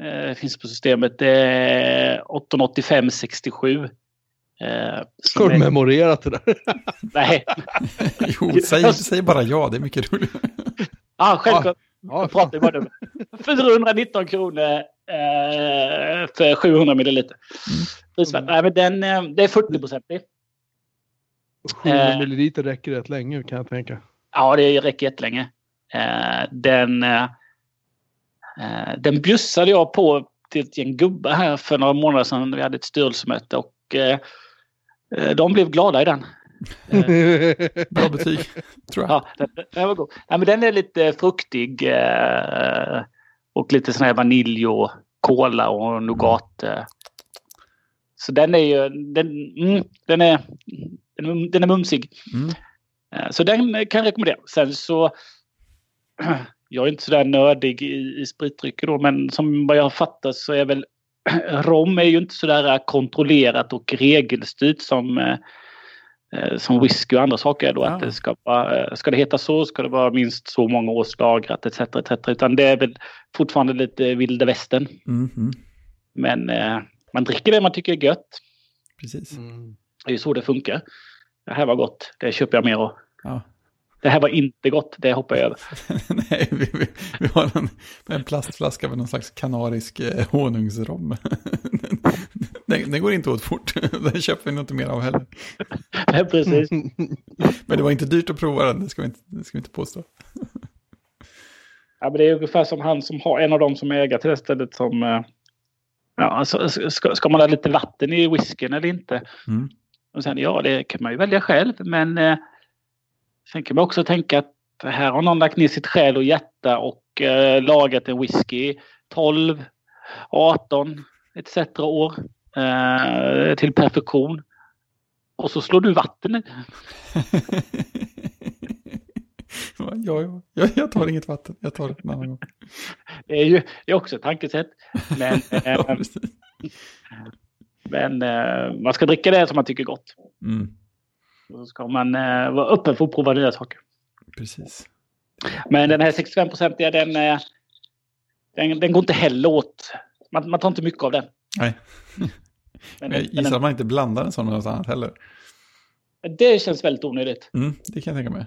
Eh, finns på systemet. Det är 88567. Eh, Har du memorerat det där? Nej. jo, säg, säg bara ja, det är mycket roligt. Ja, självklart. Ja, pratar bara 419 kronor eh, för 700 milliliter. Mm. Nej, men den, eh, det är 40 procent. 700 milliliter räcker rätt länge kan jag tänka. Ja, det räcker jättelänge. Eh, den, eh, eh, den bjussade jag på till ett gäng gubbar här för några månader sedan. Vi hade ett styrelsemöte och de blev glada i den. Bra betyg, tror jag. Ja, den, den var god. Ja, men den är lite fruktig och lite sån här vanilj och kola och nougat. Så den är ju, den, mm, den, är, den, är mumsig. Mm. Så den kan jag rekommendera. Sen så jag är inte sådär nördig i, i spritdrycker då, men som vad jag har fattat så är väl rom är ju inte sådär kontrollerat och regelstyrt som, eh, eh, som whisky och andra saker. Då, ja. att det ska, vara, ska det heta så ska det vara minst så många års lagrat etc. etc. Utan det är väl fortfarande lite vilda västern. Mm -hmm. Men eh, man dricker det man tycker är gött. Precis. Mm. Det är ju så det funkar. Det här var gott, det köper jag mer av. Ja. Det här var inte gott, det hoppar jag över. Nej, vi, vi, vi, har en, en plastflaska med någon slags kanarisk eh, honungsrom. den, den, går inte åt fort, den köper vi inte mer av heller. Nej, precis. Men det var inte dyrt att prova den, det ska vi inte, det ska vi inte påstå. Ja, men det är ungefär som han som har en av dem som äger till det stället som... Eh, ja, alltså, ska, ska man ha lite vatten i whiskyn eller inte? Mm. Och sen, ja, det kan man ju välja själv, men eh, Sen kan man också tänka att här har någon lagt ner sitt själ och hjärta och eh, lagat en whisky 12, 18 etc. år eh, till perfektion. Och så slår du vatten i. ja, ja, ja, jag tar inget vatten. Jag tar det en annan gång. Det är ju det är också ett tankesätt. Men, eh, men eh, man ska dricka det som man tycker gott. Mm. Då ska man eh, vara öppen för att prova nya saker. Precis. Men den här 65-procentiga den, eh, den, den går inte heller åt. Man, man tar inte mycket av den. Nej. Men, jag gissar att man inte blandar en sån någonstans heller. Det känns väldigt onödigt. Mm, det kan jag tänka mig.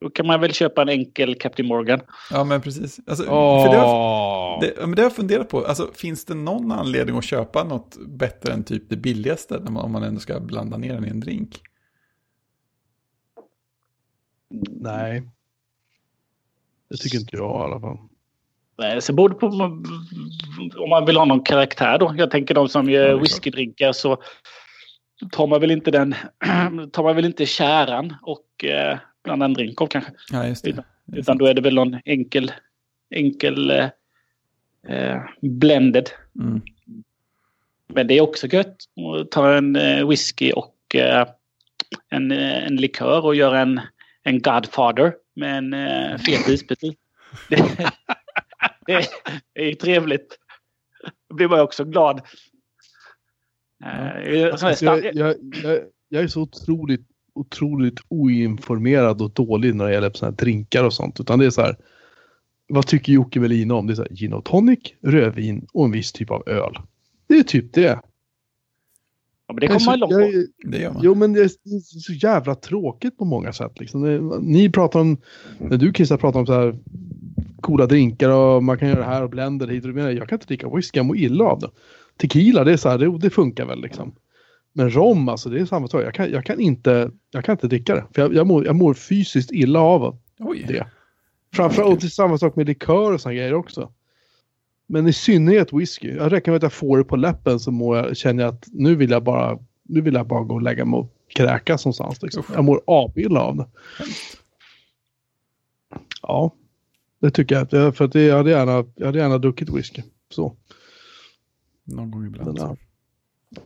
Då kan man väl köpa en enkel Captain Morgan. Ja, men precis. Alltså, oh. för det, har, det, men det har jag funderat på. Alltså, finns det någon anledning att köpa något bättre än typ det billigaste om man ändå ska blanda ner den i en drink? Nej. Det tycker inte jag i alla fall. Eh, Så både på om man vill ha någon karaktär då. Jag tänker de som gör whiskydrinkar så tar man väl inte den, tar man väl inte käran och eh, blandar en drink av kanske. Ja, just det. Utan- Utan då är det väl någon enkel, enkel eh, eh, blended. Mm. Men det är också gött att ta en eh, whisky och eh, en, eh, en likör och göra en, en Godfather med en eh, fet isbit. Det, det, det är ju trevligt. Då blir man ju också glad. Eh, här Alltså, jag, jag, jag, jag är så otroligt, otroligt oinformerad och dålig när det gäller såna här drinkar och sånt. Utan det är så här. Vad tycker Jocke Melin om? Det är så här, gin och tonic, rödvin och en viss typ av öl. Det är typ det. Ja, men det kommer man så- långt jag på. Det gör man. Jo, men det är det så jävla tråkigt på många sätt. Liksom. Det, ni pratar om, när du Christer pratar om så här coola drinkar och man kan göra det här och blender hit och. Jag kan inte dricka whisky, jag mår illa av det. Tequila, det är så här, det, det funkar väl liksom. Men rom, alltså det är samma sak. Jag kan, jag kan, inte, jag kan inte dricka det. För jag, jag, mår, jag mår fysiskt illa av Oj. det. Framförallt, och det är samma sak med likör och såna grejer också. Men i synnerhet whisky. Jag räcker med att jag får det på läppen så mår jag, känner jag att nu vill jag bara, nu vill jag bara gå och lägga mig och kräkas någonstans. Liksom. Jag mår avilla av det. Ja, det tycker jag. För att jag, hade gärna, jag hade gärna druckit whisky. Så. Någon gång Men, ibland. ja.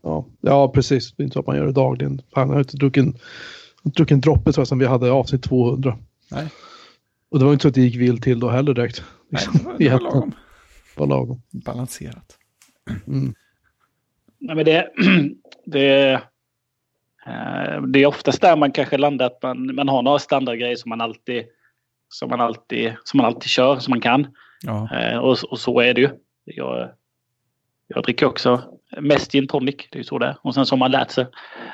Ja, ja, precis. Det är inte så att man gör det dagligen. Fan, jag har inte druckit en, druckit en droppe jag som vi hade avsnitt 200. Nej, Och det var inte så att det gick vilt till då heller direkt. Nej Liksom, det var, det var egentligen. lagom. Var lagom. Balanserat. Mm. Nej, men det, det, eh, det är oftast där man kanske landar att man, man har några standardgrejer som man alltid som man alltid, som man alltid kör, som man kan. Ja, Eh, och, och så är det ju. Jag, jag dricker också mest gin tonic, det är ju så det är. Och sen så har man lärt sig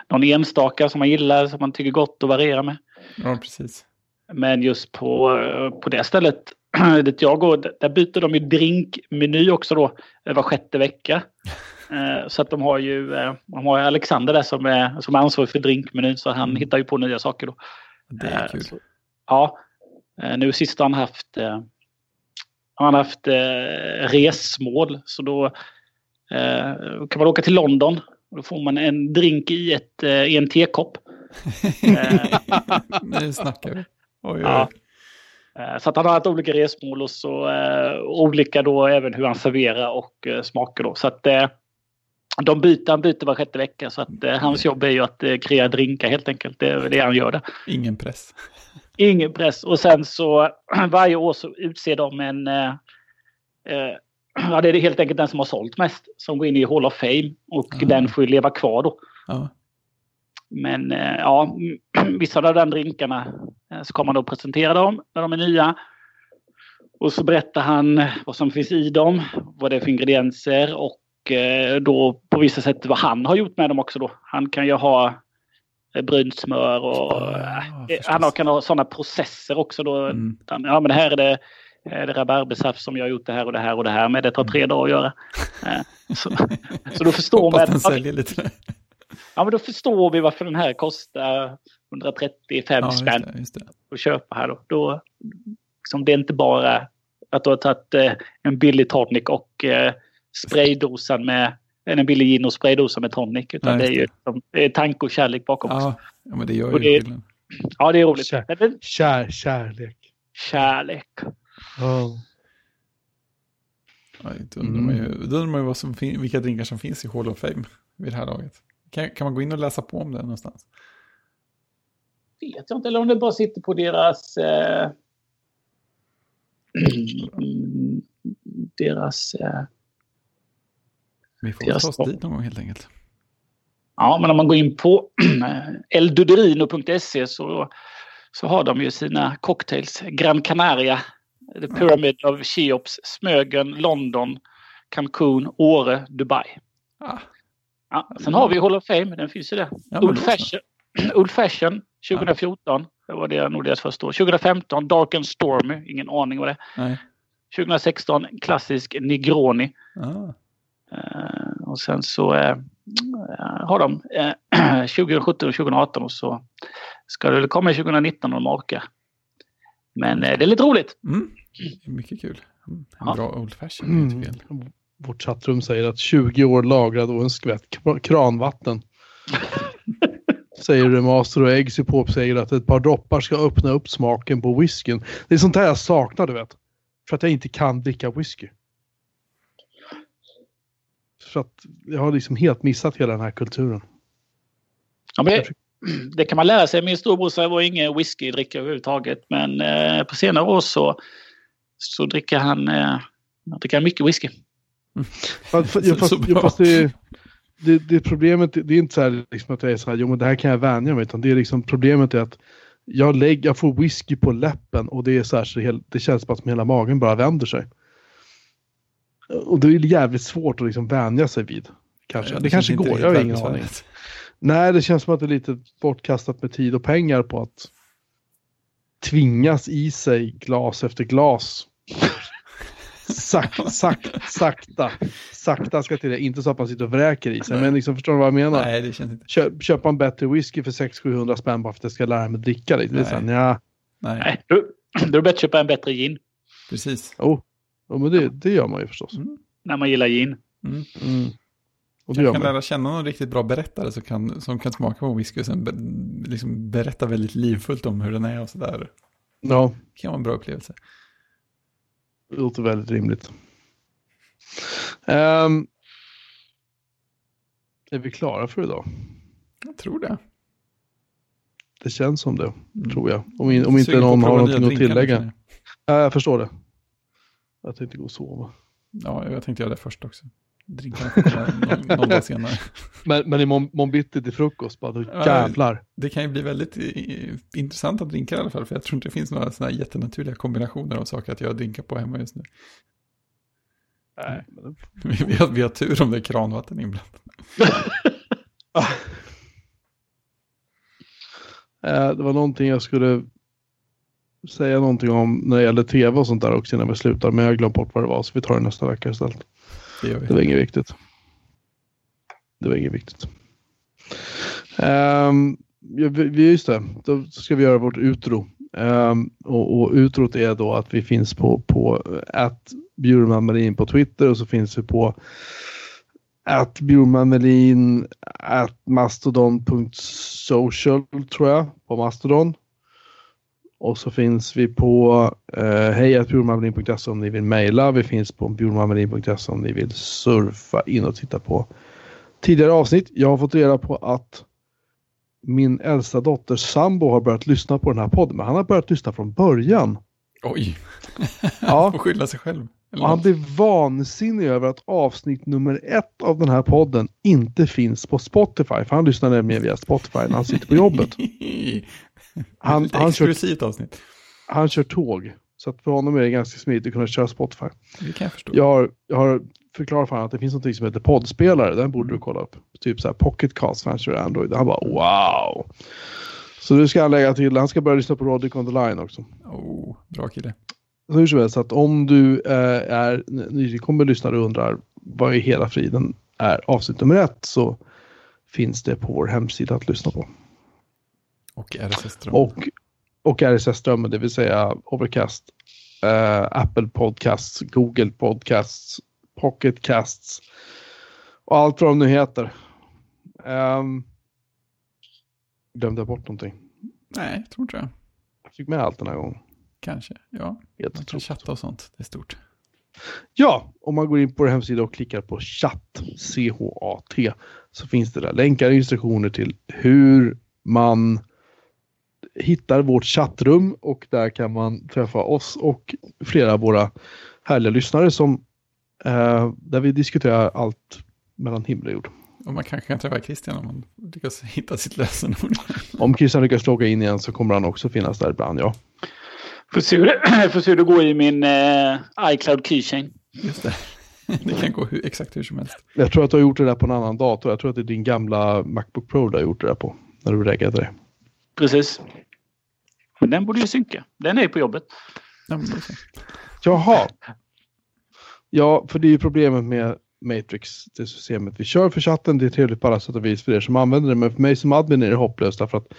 någon enstaka som man gillar, som man tycker gott att variera med. ja precis. Men just på, på det stället dit jag går, där byter de ju drinkmeny också då eh, var sjätte vecka. Eh, Så att de har ju eh, de har Alexander där som är, som är ansvarig för drinkmenyn så han Mm. hittar ju på nya saker då. Det är kul. så- Ja, nu sist har han haft har han haft resmål så då kan man åka till London då får man en drink i, ett, i en tekopp. Nu snackar vi. Oj, oj, Ja. Eh, Så att han har haft olika resmål och så eh, olika då även hur han serverar och eh, smaker då. Så att de byter, han byter var sjätte vecka så att hans jobb är ju att kreera drinkar helt enkelt. Det är det han gör det. Ingen press. Ingen press. Och sen så varje år så utser de en... Ja, det är helt enkelt den som har sålt mest som går in i Hall of Fame och Ah. den får ju leva kvar då. Ja, Men eh, ja, vissa av de drinkarna eh, så kommer han då presentera dem när de är nya. Och så berättar han vad som finns i dem, vad det är för ingredienser och eh, då på vissa sätt vad han har gjort med dem också då. Han kan ju ha brynt smör och förstås. han har, kan ha sådana processer också då. Mm. Ja men här är det, är det rabarbersaft som jag har gjort det här och det här och det här men det tar tre dagar att göra. Så, så då förstår Hoppas den man. säljer lite. Ja, men då förstår vi varför den här kostar 135 Ja, just spänn det, just det. att köpa här. Då. Då, liksom, det är inte bara att du har tagit eh, en billig tonic och eh, spraydosan med en billig gin och spraydosan med tonic. Utan Nej, det är just ju liksom, det är tanke och kärlek bakom också. Ja, ja, men det gör Och ju det- skillnad. Ja, det är roligt. Kär- Kär, kärlek. kärlek. Ja. Ja, då undrar man ju, då undrar man ju vad som vilka drinkar som finns i Hall of Fame vid det här laget. Kan, kan man gå in och läsa på om det någonstans? Vet jag inte, eller om det bara sitter på deras... Eh, deras... Eh, Vi får Deras ta oss dit någon gång helt enkelt. Ja, men om man går in på elduderino.se så, så har de ju sina cocktails. Gran Canaria, The Pyramid of Cheops, Smögen, London, Cancun, Åre, Dubai. Ah, Ja, sen har vi Hall of Fame, den finns ju där. ja, Old. Fashion, Old Fashion 2014, det var det nog deras första år. 2015 Dark and Stormy, ingen aning vad det är. Nej. 2016 klassisk Negroni. Ah, Eh, och sen så eh, har de eh, 2017 och 2018 och så ska det väl komma 2019 om de orkar. Men det är lite roligt. mm. Mycket kul. En Ja. bra old fashion. Mm. Vårt chattrum säger att 20 år lagrad och en skvätt kr- kranvatten. säger Remaster och Eggsy Pop säger att ett par droppar ska öppna upp smaken på whiskyn. Det är sånt här jag saknar, du vet. För att jag inte kan dricka whisky. För att jag har liksom helt missat hela den här kulturen. Ja, men det, det kan man lära sig. Min storebrorsa var ingen whiskydrickare överhuvudtaget. Men eh, på senare år så, så dricker han, eh, han dricker mycket whisky. Fast, Så- ja, fast, så ja, fast det, det, det problemet, det är inte så här liksom att jag är så här, jo men det här kan jag vänja mig, utan det är liksom problemet är att jag, lägger, jag får whisky på läppen och det är så här så det, det känns bara som hela magen bara vänder sig. Och det är jävligt svårt att liksom vänja sig vid. Kanske. Det, kanske känns inte går, jag har ingen aning. Nej, det känns som att det är lite bortkastat med tid och pengar på att tvingas i sig glas efter glas. Sak, sak, sakta, sakta ska till det. Inte så att man sitter och vräker i sig, Nej. men liksom förstår du vad jag menar? Nej, det känns inte. Köp, köpa en bättre whisky för 600-700 spänn bara för att jag ska lära mig dricka det. Det är så här, Nej. Nej, Nej, då, då är det bättre att köpa en bättre gin. precis. oh, oh, men det, det gör man ju förstås. Mm. När man gillar gin. Mm. Mm. Och Jag kan man. lära känna någon riktigt bra berättare som kan, som kan smaka på whisky och sen be, liksom berätta väldigt livfullt om hur den är och sådär. Ja, Det kan vara en bra upplevelse. Det låter väldigt rimligt. Ehm, är vi klara för idag? Jag tror det. Det känns som det, Mm. tror jag. Om, in, om inte någon har någonting att tillägga. Ja, jag förstår det. Jag tänkte gå och sova. Ja, jag tänkte göra det först också. Drinkarna någon, någon dag senare. Men, men i morgon bitti till frukost, bara då Ja, jävlar. Det kan ju bli väldigt i- intressanta drinkar i alla fall, för jag tror inte det finns några sådana här jättenaturliga kombinationer av saker att göra drinkar på hemma just nu. Nej, men, Vi, vi, har, vi har tur om det är kranvatten inblandat. eh, det var någonting jag skulle säga någonting om när det gäller tv och sånt där också innan vi slutar. Men jag har glömt bort vad det var, så vi tar det nästa vecka istället. Det gör Det var inget viktigt. Det var inget viktigt. Um, ja, vi- just det, då ska vi göra vårt utro. Um, och, och utrot är då att vi finns på, på eh, att Bjurman Melin på Twitter och så finns vi på att Bjurman Melin att mastodon.social tror jag på Mastodon. Och så finns vi på eh, hejatbjurmanmelin.se om ni vill mejla. Vi finns på bjurmanmelin.se om ni vill surfa in och titta på tidigare avsnitt. Jag har fått reda på att min äldsta dotters sambo har börjat lyssna på den här podden, men han har börjat lyssna från början. Oj, Ja, får skylla sig själv. Och han blev vansinnig över att avsnitt nummer ett av den här podden inte finns på Spotify, för han lyssnar nämligen via Spotify när han sitter på jobbet. Han, han, kör, avsnitt. han kör tåg, så att för honom är det ganska smidigt att kunna köra Spotify. Det kan jag förstå. Jag har, jag har förklarat för honom att det finns något som heter poddspelare. Den borde du kolla upp. Typ så här Pocket Cast för han kör Android. Han bara wow. Så nu ska han lägga till, han ska börja lyssna på Rodic on the line också. Oh, bra kille. Så hur som helst, så att om du eh, är nytillkommen lyssnare och undrar vad i hela friden är avsnitt nummer ett så finns det på vår hemsida att lyssna på. Och RSS-ström. Och, och RSS-strömmen, det vill säga Overcast, eh, Apple Podcasts, Google Podcasts, Pocket Casts och allt vad de nu heter. Um, glömde jag bort någonting? Nej, jag tror inte det. Jag fick med allt den här gången. Kanske. Ja, Helt man kan chatta och sånt. Det är stort. Ja, om man går in på vår hemsida och klickar på chatt, C-H-A-T, så finns det där länkar och instruktioner till hur man hittar vårt chattrum och där kan man träffa oss och flera av våra härliga lyssnare som eh, där vi diskuterar allt mellan himmel och jord. Och man kanske kan träffa Christian om man lyckas hitta sitt lösenord. Om Christian lyckas logga in igen så kommer han också finnas där ibland, ja. Får se hur det, får se hur det går i min eh, iCloud Keychain. Just det. Det kan gå hur, exakt hur som helst. Jag tror att du har gjort det där på en annan dator. Jag tror att det är din gamla Macbook Pro du har gjort det där på. När du reggade det. Precis. Men den borde ju synka. Den är ju på jobbet. Jaha. Ja, för det är ju problemet med Matrix, det systemet vi kör för chatten. Det är trevligt på alla sätt och vis för er som använder det, men för mig som admin är det hopplöst därför att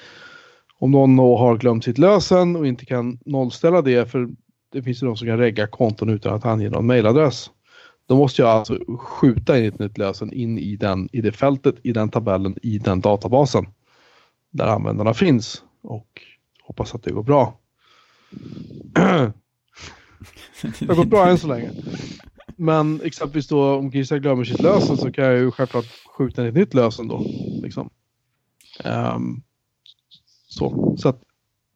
om någon har glömt sitt lösen och inte kan nollställa det, för det finns ju de som kan regga konton utan att ange någon mailadress. Då måste jag alltså skjuta in ett nytt lösen in i, den, i det fältet, i den tabellen, i den databasen. Där användarna finns och hoppas att det går bra. det har gått bra än så länge. Men exempelvis då om Christian glömmer sitt lösen så kan jag ju självklart skjuta in ett nytt lösen då. Liksom. Um, så. så att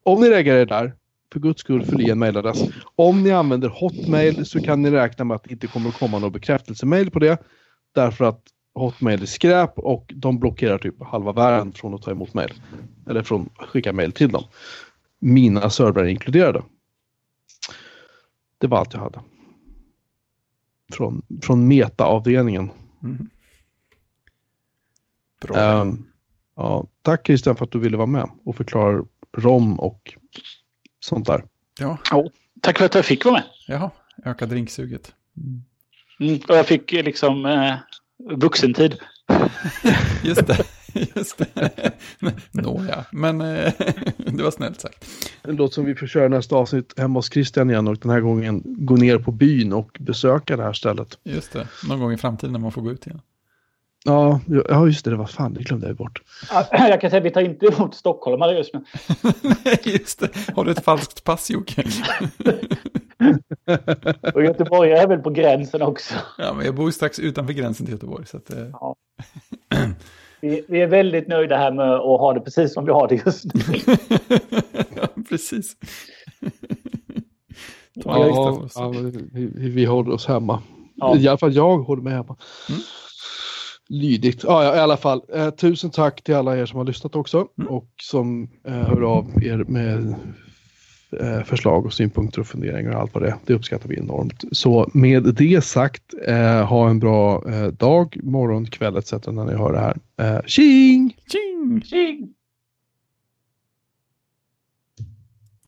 om ni lägger er där, för guds skull fyll i en mailadress. Om ni använder Hotmail så kan ni räkna med att det inte kommer att komma någon bekräftelsemail på det. Därför att Hotmail är skräp och de blockerar typ halva världen från att ta emot mail. Eller från att skicka mail till dem. Mina servrar inkluderade. Det var allt jag hade. Från, från meta-avdelningen. Mm. Bra. Um, ja, tack Christian för att du ville vara med och förklara ROM och sånt där. Ja. Oh, tack för att jag fick vara med. Jaha, öka drinksuget. Mm. Mm, och jag fick liksom eh, vuxentid. Just det. Just det. Nåja, men eh, det var snällt sagt. Det låter som vi får köra nästa avsnitt hemma hos Christian igen och den här gången gå ner på byn och besöka det här stället. Just det, någon gång i framtiden när man får gå ut igen. Ja, ja just det, det var fan, det glömde jag bort. Jag kan säga att vi tar inte emot stockholmare just nu. Nej, just det. Har du ett falskt pass, Jocke? och Göteborg är väl på gränsen också. Ja, men jag bor strax utanför gränsen till Göteborg. Så att, eh... ja. vi, vi, är väldigt nöjda här med att ha det precis som vi har det just nu. ja, precis. Ja, ja vi, vi, håller oss hemma. Ja. I alla fall jag håller mig hemma. Mm lydigt. Ja, ja, i alla fall. Eh, tusen tack till alla er som har lyssnat också mm. och som eh, hör av er med eh, förslag och synpunkter och funderingar och allt vad det är. Det uppskattar vi enormt. Så med det sagt, eh, ha en bra eh, dag, morgon, kväll etc. när ni hör det här. Eh, tjing! Tjing! Tjing!